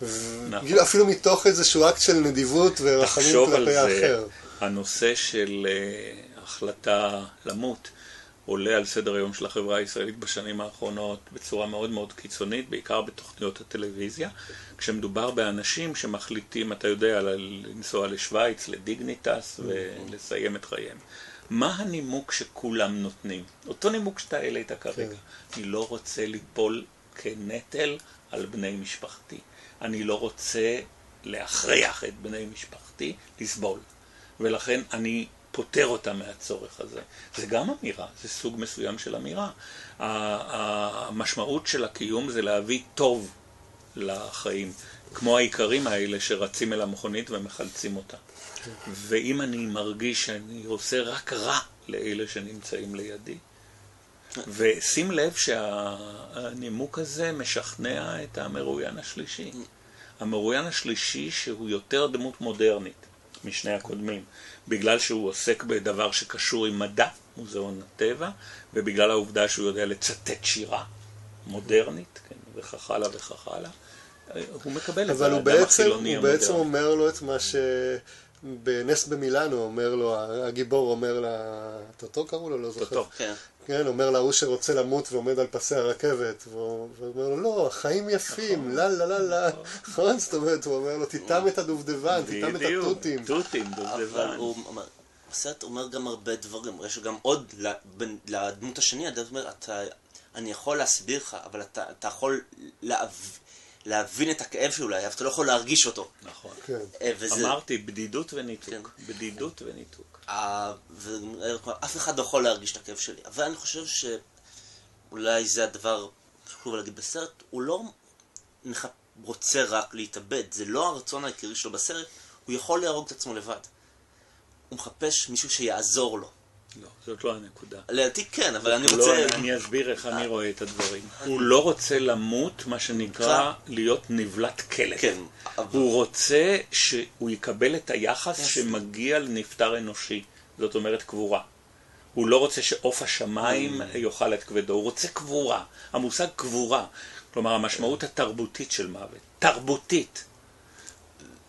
ו- נכון. אפילו מתוך איזשהו אקט של נדיבות ורחמים כלפי האחר. הנושא של uh, החלטה למות עולה על סדר היום של החברה הישראלית בשנים האחרונות בצורה מאוד מאוד קיצונית, בעיקר בתוכניות הטלוויזיה, כשמדובר באנשים שמחליטים, אתה יודע, לנסוע לשוויץ, לדיגניטס ולסיים את חייהם. מה הנימוק שכולם נותנים? אותו נימוק שאתה העלית כרגע. כן. אני לא רוצה ליפול כנטל על בני משפחתי. אני לא רוצה להכריח את בני משפחתי לסבול. ולכן אני פוטר אותם מהצורך הזה. זה גם אמירה, זה סוג מסוים של אמירה. המשמעות של הקיום זה להביא טוב לחיים, כמו האיכרים האלה שרצים אל המכונית ומחלצים אותה. ואם אני מרגיש שאני עושה רק רע לאלה שנמצאים לידי, ושים לב שהנימוק הזה משכנע את המרואיין השלישי. המרואיין השלישי שהוא יותר דמות מודרנית משני הקודמים, בגלל שהוא עוסק בדבר שקשור עם מדע, מוזיאון הטבע, ובגלל העובדה שהוא יודע לצטט שירה מודרנית, כן, וכך הלאה וכך הלאה. הוא מקבל את אבל הוא האדם בעצם, החילוני הוא בעצם המודרני. אומר לו את מה שבנס במילאנו אומר לו, הגיבור אומר לה, טוטו קראו לו, לא זוכר. טוטו. כן. כן, אומר להוא שרוצה למות ועומד על פסי הרכבת, והוא ואומר לו, לא, החיים יפים, לה לה לה לה, נכון? זאת אומרת, הוא אומר לו, תטעם את הדובדבן, תטעם את התותים. תותים, אבל דובדבן. הוא אומר, הסרט אומר גם הרבה דברים, יש גם עוד, לדמות השני, הדמות אומר, אתה, אני יכול להסביר לך, אבל אתה, אתה יכול להבין את הכאב שלו, אבל אתה לא יכול להרגיש אותו. נכון. כן. אה, וזה, אמרתי, בדידות וניתוק. כן. בדידות וניתוק. אה, ואף אחד לא יכול להרגיש את הכאב שלי. אבל אני חושב שאולי זה הדבר שחשוב להגיד בסרט, הוא לא מח- רוצה רק להתאבד, זה לא הרצון העיקרי שלו בסרט, הוא יכול להרוג את עצמו לבד. הוא מחפש מישהו שיעזור לו. לא, זאת לא הנקודה. לדעתי כן, אבל אני הוא רוצה... לא, אני אסביר איך אני רואה את הדברים. הוא לא רוצה למות, מה שנקרא, להיות נבלת כלב. כן, הוא רוצה שהוא יקבל את היחס שמגיע לנפטר אנושי. זאת אומרת קבורה. הוא לא רוצה שעוף השמיים Mm. יאכל את כבדו, הוא רוצה קבורה. המושג קבורה, כלומר המשמעות התרבותית של מוות. תרבותית.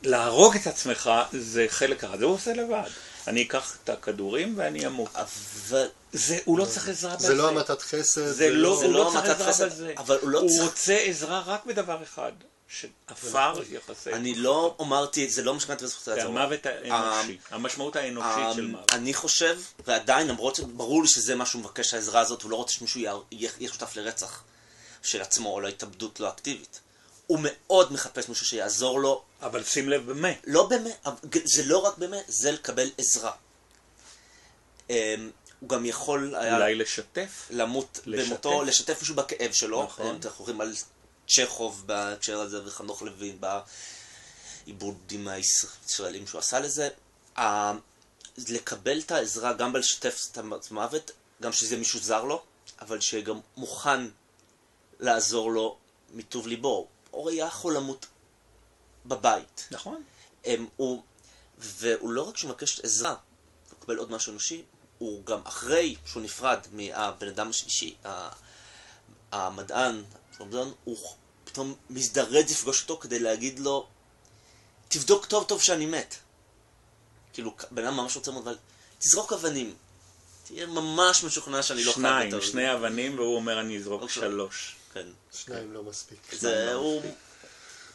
להרוג את עצמך זה חלק אחד, זה הוא עושה לבד. אני אקח את הכדורים ואני אמות. אבל... זה, הוא לא צריך עזרה בזה. זה לא המתת חסד. זה לא, זה הוא לא לא צריך המתת עזרה חסד, בזה. אבל הוא לא הוא צריך- רוצה עזרה רק בדבר אחד, שעפר יחסי. אני לא אמרתי, זה לא משכנתי בזכות זה לעזור. המוות האנושי, המשמעות האנושית של אמ, מוות. אני חושב, ועדיין, למרות שברור לי שזה מה שהוא מבקש, העזרה הזאת, הוא לא רוצה שמישהו יהיה שותף לרצח של עצמו, או להתאבדות לא אקטיבית. הוא מאוד מחפש מישהו שיעזור לו, אבל שים לב במה. לא אבל זה לא רק באמת, זה לקבל עזרה. אמ, הוא גם יכול היה אולי לשתף. למות לשתף. במותו, לשתף מישהו בכאב שלו. נכון. אנחנו מדברים על צ'כוב בהקשר הזה וחנוך לוין בעיבודים הישראלים שהוא עשה לזה. ה- לקבל את העזרה, גם בלשתף את המוות, גם שזה מישהו זר לו, אבל שגם מוכן לעזור לו מטוב ליבו. אורי היה יכול למות בבית. נכון. הם, הוא, והוא לא רק שהוא מבקש עזרה, הוא מקבל עוד משהו אנושי, הוא גם אחרי שהוא נפרד מהבן אדם השלישי, המדען, הוא פתאום מזדרז לפגוש אותו כדי להגיד לו, תבדוק טוב טוב שאני מת. כאילו, בן אדם ממש רוצה מאוד, אבל תזרוק אבנים. תהיה ממש משוכנע שאני לא חייב שניים, יותר. שני אבנים, והוא אומר אני אזרוק אוקיי. שלוש. כן. שניים לא מספיק. זה, הוא,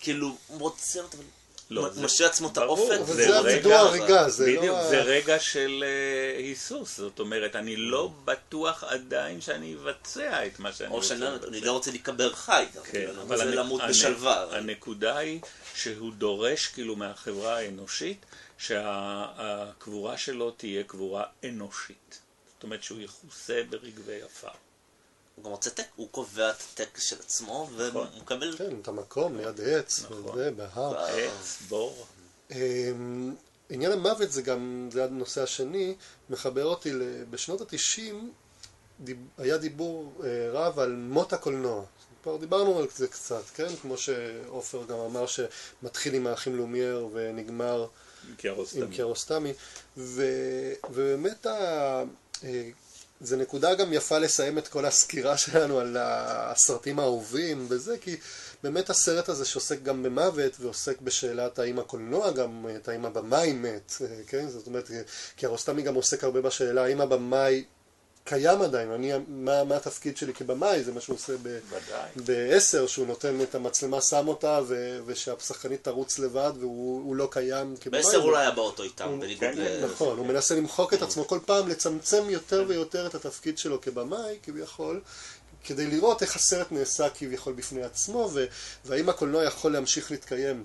כאילו, הוא רוצה אותו, אבל לא, הוא זה- משאיר לעצמו את האופק. אבל זה זה רגע- הווידוא הריגה, זה בדיוק, לא... ה- זה רגע של אה, היסוס, זאת אומרת, אני לא בטוח עדיין שאני אבצע את מה שאני או רוצה שאני לבצע. אני לא רוצה להיקבר חי, כן, אבל הנ- למות בשלווה. הנקודה היא שהוא דורש כאילו מהחברה האנושית שהקבורה שלו תהיה קבורה אנושית. זאת אומרת שהוא יכוסה ברגבי עפר. הוא גם רוצה טק, הוא קובע את הטקס של עצמו, נכון. והוא מקבל... כן, את המקום ליד עץ, נכון. וזה, בהר. עץ, בור. אמ, עניין המוות זה גם, זה הנושא השני, מחבר אותי, ל- בשנות התשעים היה דיבור אה, רב על מות הקולנוע. כבר דיברנו על זה קצת, כן? כמו שעופר גם אמר שמתחיל עם האחים לומייר ונגמר עם קיארוסטמי. ובאמת ה, אה, זה נקודה גם יפה לסיים את כל הסקירה שלנו על הסרטים האהובים וזה, כי באמת הסרט הזה שעוסק גם במוות ועוסק בשאלת האם הקולנוע גם מת, האם הבמאי מת, אה, כן? זאת אומרת, קיארוסטמי גם עוסק הרבה בשאלה האם הבמאי קיים עדיין, אני, מה, מה התפקיד שלי כבמאי, זה מה שהוא עושה ב... ודאי. בעשר, שהוא נותן את המצלמה, שם אותה, ו- ושהשחקנית תרוץ לבד, והוא הוא לא קיים כבמאי. בעשר הוא לא היה באוטו איתם, הוא- בניגוד כן, ל... נכון, הוא מנסה למחוק את עצמו כל פעם, לצמצם יותר ויותר את התפקיד שלו כבמאי, כביכול, כדי לראות איך הסרט נעשה כביכול בפני עצמו, והאם הקולנוע יכול להמשיך להתקיים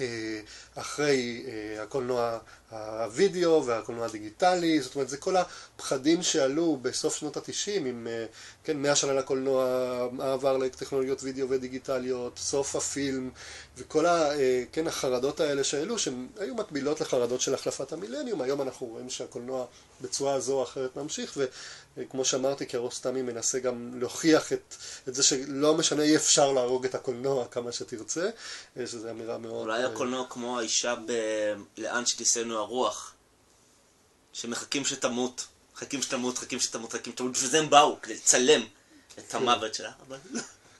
אה, אחרי אה, הקולנוע הווידאו והקולנוע הדיגיטלי, זאת אומרת זה כל הפחדים שעלו בסוף שנות התשעים עם אה, כן, מאה שנה לקולנוע, מעבר לטכנולוגיות וידאו ודיגיטליות, סוף הפילם וכל ה, אה, כן, החרדות האלה שהעלו שהן היו מקבילות לחרדות של החלפת המילניום, היום אנחנו רואים שהקולנוע בצורה זו או אחרת ממשיך וכמו שאמרתי קיארוסטמי מנסה גם להוכיח את, את זה שלא משנה אי אפשר להרוג את הקולנוע כמה שתרצה, אה, שזו אמירה מאוד... אולי אה, הקולנוע כמו האישה ב... לאן שתישאנו הרוח, שמחכים שתמות, מחכים שתמות, מחכים שתמות, מחכים שתמות, בשביל זה הם באו, כדי לצלם את המוות שלה, אבל...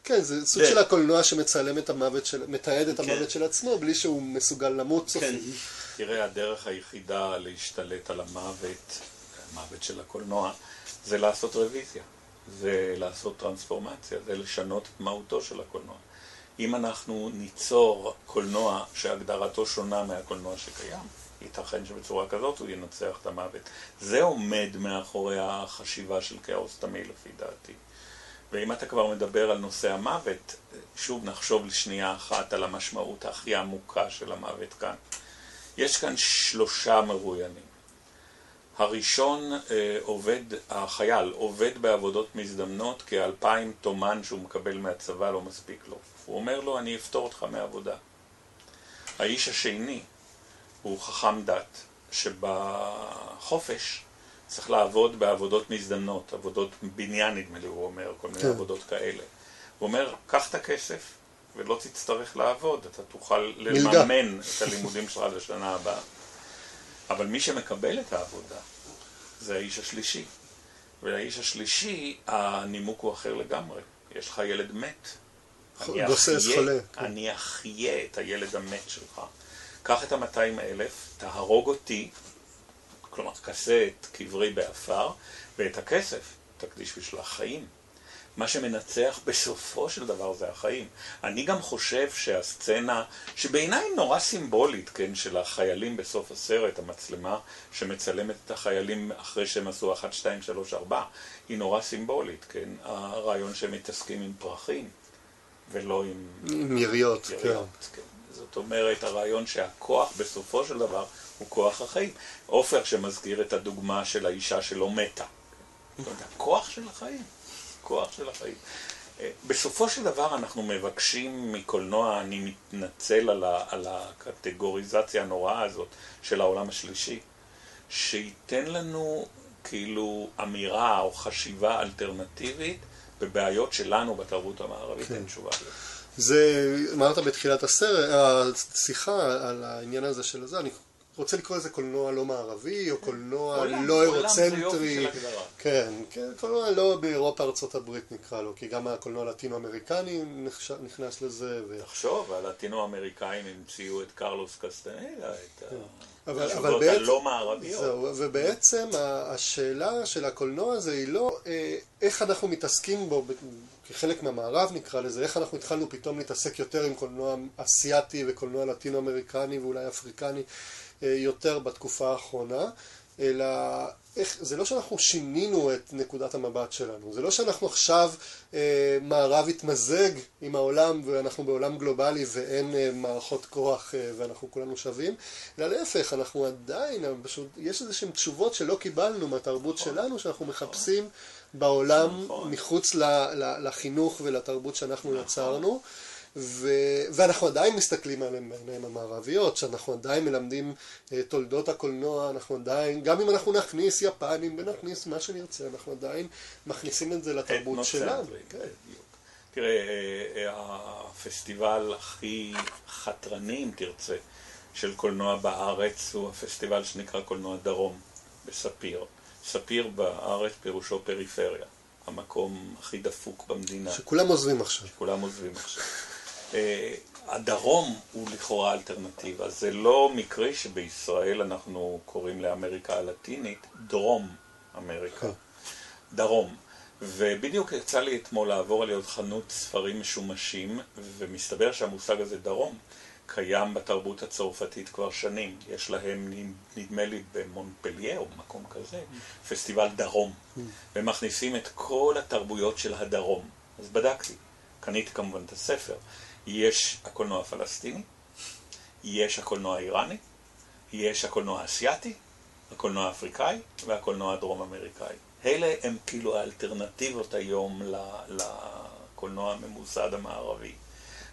כן, זה סוג של הקולנוע שמצלם את המוות של... מתעד את כן. המוות של עצמו בלי שהוא מסוגל למות סופית. כן. תראה, הדרך היחידה להשתלט על המוות, המוות של הקולנוע, זה לעשות רוויזיה. זה לעשות טרנספורמציה, זה לשנות את מהותו של הקולנוע. אם אנחנו ניצור קולנוע שהגדרתו שונה מהקולנוע שקיים, ייתכן שבצורה כזאת הוא ינצח את המוות. זה עומד מאחורי החשיבה של כאוס תמי לפי דעתי. ואם אתה כבר מדבר על נושא המוות, שוב נחשוב לשנייה אחת על המשמעות הכי עמוקה של המוות כאן. יש כאן שלושה מרואיינים. הראשון אה, עובד, החייל עובד בעבודות מזדמנות כי אלפיים תומן שהוא מקבל מהצבא לא מספיק לו. הוא אומר לו, אני אפטור אותך מעבודה. האיש השני הוא חכם דת, שבחופש צריך לעבוד בעבודות מזדמנות, עבודות בניין נדמה לי, הוא אומר, כל מיני כן. עבודות כאלה. הוא אומר, קח את הכסף ולא תצטרך לעבוד, אתה תוכל. לממן את הלימודים שלך לשנה הבאה. אבל מי שמקבל את העבודה זה האיש השלישי. והאיש השלישי, הנימוק הוא אחר לגמרי. יש לך ילד מת. גוסס, חולה. אני אחיה את הילד המת שלך. קח את ה-200 אלף, תהרוג אותי, כלומר, כסה את קברי בעפר, ואת הכסף תקדיש בשביל החיים. מה שמנצח בסופו של דבר זה החיים. אני גם חושב שהסצנה, שבעיניי נורא סימבולית, כן, של החיילים בסוף הסרט, המצלמה מצלמת את החיילים אחרי שהם עשו 1, 2, 3, 4, היא נורא סימבולית, כן, הרעיון שהם מתעסקים עם פרחים, ולא עם עם יריות, כן. יריות, כן. זאת אומרת, הרעיון שהכוח בסופו של דבר הוא כוח החיים. עופר שמזכיר את הדוגמה של האישה שלא מתה. זאת אומרת, הכוח של החיים. כוח של החיים. אה, בסופו של דבר אנחנו מבקשים מקולנוע, אני מתנצל על, ה, על הקטגוריזציה הנוראה הזאת של העולם השלישי, שייתן לנו כאילו אמירה או חשיבה אלטרנטיבית בבעיות שלנו בתרבות המערבית, כן. אין תשובה. זה, אמרת בתחילת הסרט, השיחה על העניין הזה של זה, אני רוצה לקרוא לזה קולנוע לא מערבי, או קולנוע עולם, לא אירוצנטרי. כן, כן, קולנוע לא באירופה, ארצות הברית נקרא לו, כי גם הקולנוע הלטינו-אמריקני נכנס לזה. ו... תחשוב, הלטינו-אמריקאים המציאו את קרלוס קסטנלה, את כן. התשובות הלא מערביות. זהו, ובעצם השאלה של הקולנוע הזה היא לא אה, איך אנחנו מתעסקים בו כחלק מהמערב נקרא לזה, איך אנחנו התחלנו פתאום להתעסק יותר עם קולנוע אסיאתי וקולנוע לטינו-אמריקני ואולי אפריקני. אה, יותר בתקופה האחרונה, אלא איך, זה לא שאנחנו שינינו את נקודת המבט שלנו, זה לא שאנחנו עכשיו אה, מערב התמזג עם העולם ואנחנו בעולם גלובלי ואין אה, מערכות כוח אה, ואנחנו כולנו שווים, אלא להפך, אנחנו עדיין, פשוט, יש איזה שהן תשובות שלא קיבלנו מהתרבות נכון. שלנו שאנחנו מחפשים בעולם נכון. מחוץ ל, ל, לחינוך ולתרבות שאנחנו נכון. יצרנו. ו... ואנחנו עדיין מסתכלים עליהם בעיניים המערביות, שאנחנו עדיין מלמדים uh, תולדות הקולנוע, אנחנו עדיין, גם אם אנחנו נכניס יפנים ונכניס מה שנרצה, אנחנו עדיין מכניסים את זה לתרבות שלנו. כן. תראה, אה, אה, הפסטיבל הכי חתרני, אם תרצה, של קולנוע בארץ הוא הפסטיבל שנקרא קולנוע דרום, בספיר. ספיר בארץ פירושו פריפריה. המקום הכי דפוק במדינה. שכולם עוזבים עכשיו. שכולם עוזבים עכשיו. אה, הדרום הוא לכאורה אלטרנטיבה. זה לא מקרי שבישראל אנחנו קוראים לאמריקה הלטינית דרום אמריקה. כן. דרום. ובדיוק יצא לי אתמול לעבור על יד חנות ספרים משומשים, ומסתבר שהמושג הזה דרום קיים בתרבות הצרפתית כבר שנים. יש להם, נדמה לי, במונפליה או מקום כזה, פסטיבל דרום. Mm. ומכניסים את כל התרבויות של הדרום. אז בדקתי. קניתי כמובן את הספר. יש הקולנוע הפלסטיני, יש הקולנוע האיראני, יש הקולנוע האסייתי, הקולנוע האפריקאי והקולנוע הדרום אמריקאי. אלה הם כאילו האלטרנטיבות היום לקולנוע הממוסד המערבי.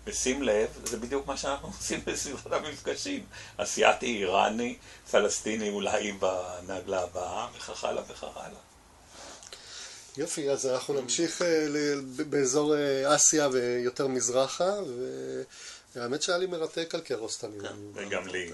ושים לב, זה בדיוק מה שאנחנו עושים בסדרת המפגשים. אסייתי, איראני, פלסטיני אולי בנגלה הבאה, וכך הלאה וכך הלאה. יופי, אז אנחנו נמשיך אה, באזור אה, אסיה ויותר מזרחה, והאמת שהיה לי מרתק על קרוסטני. כן, וגם לי.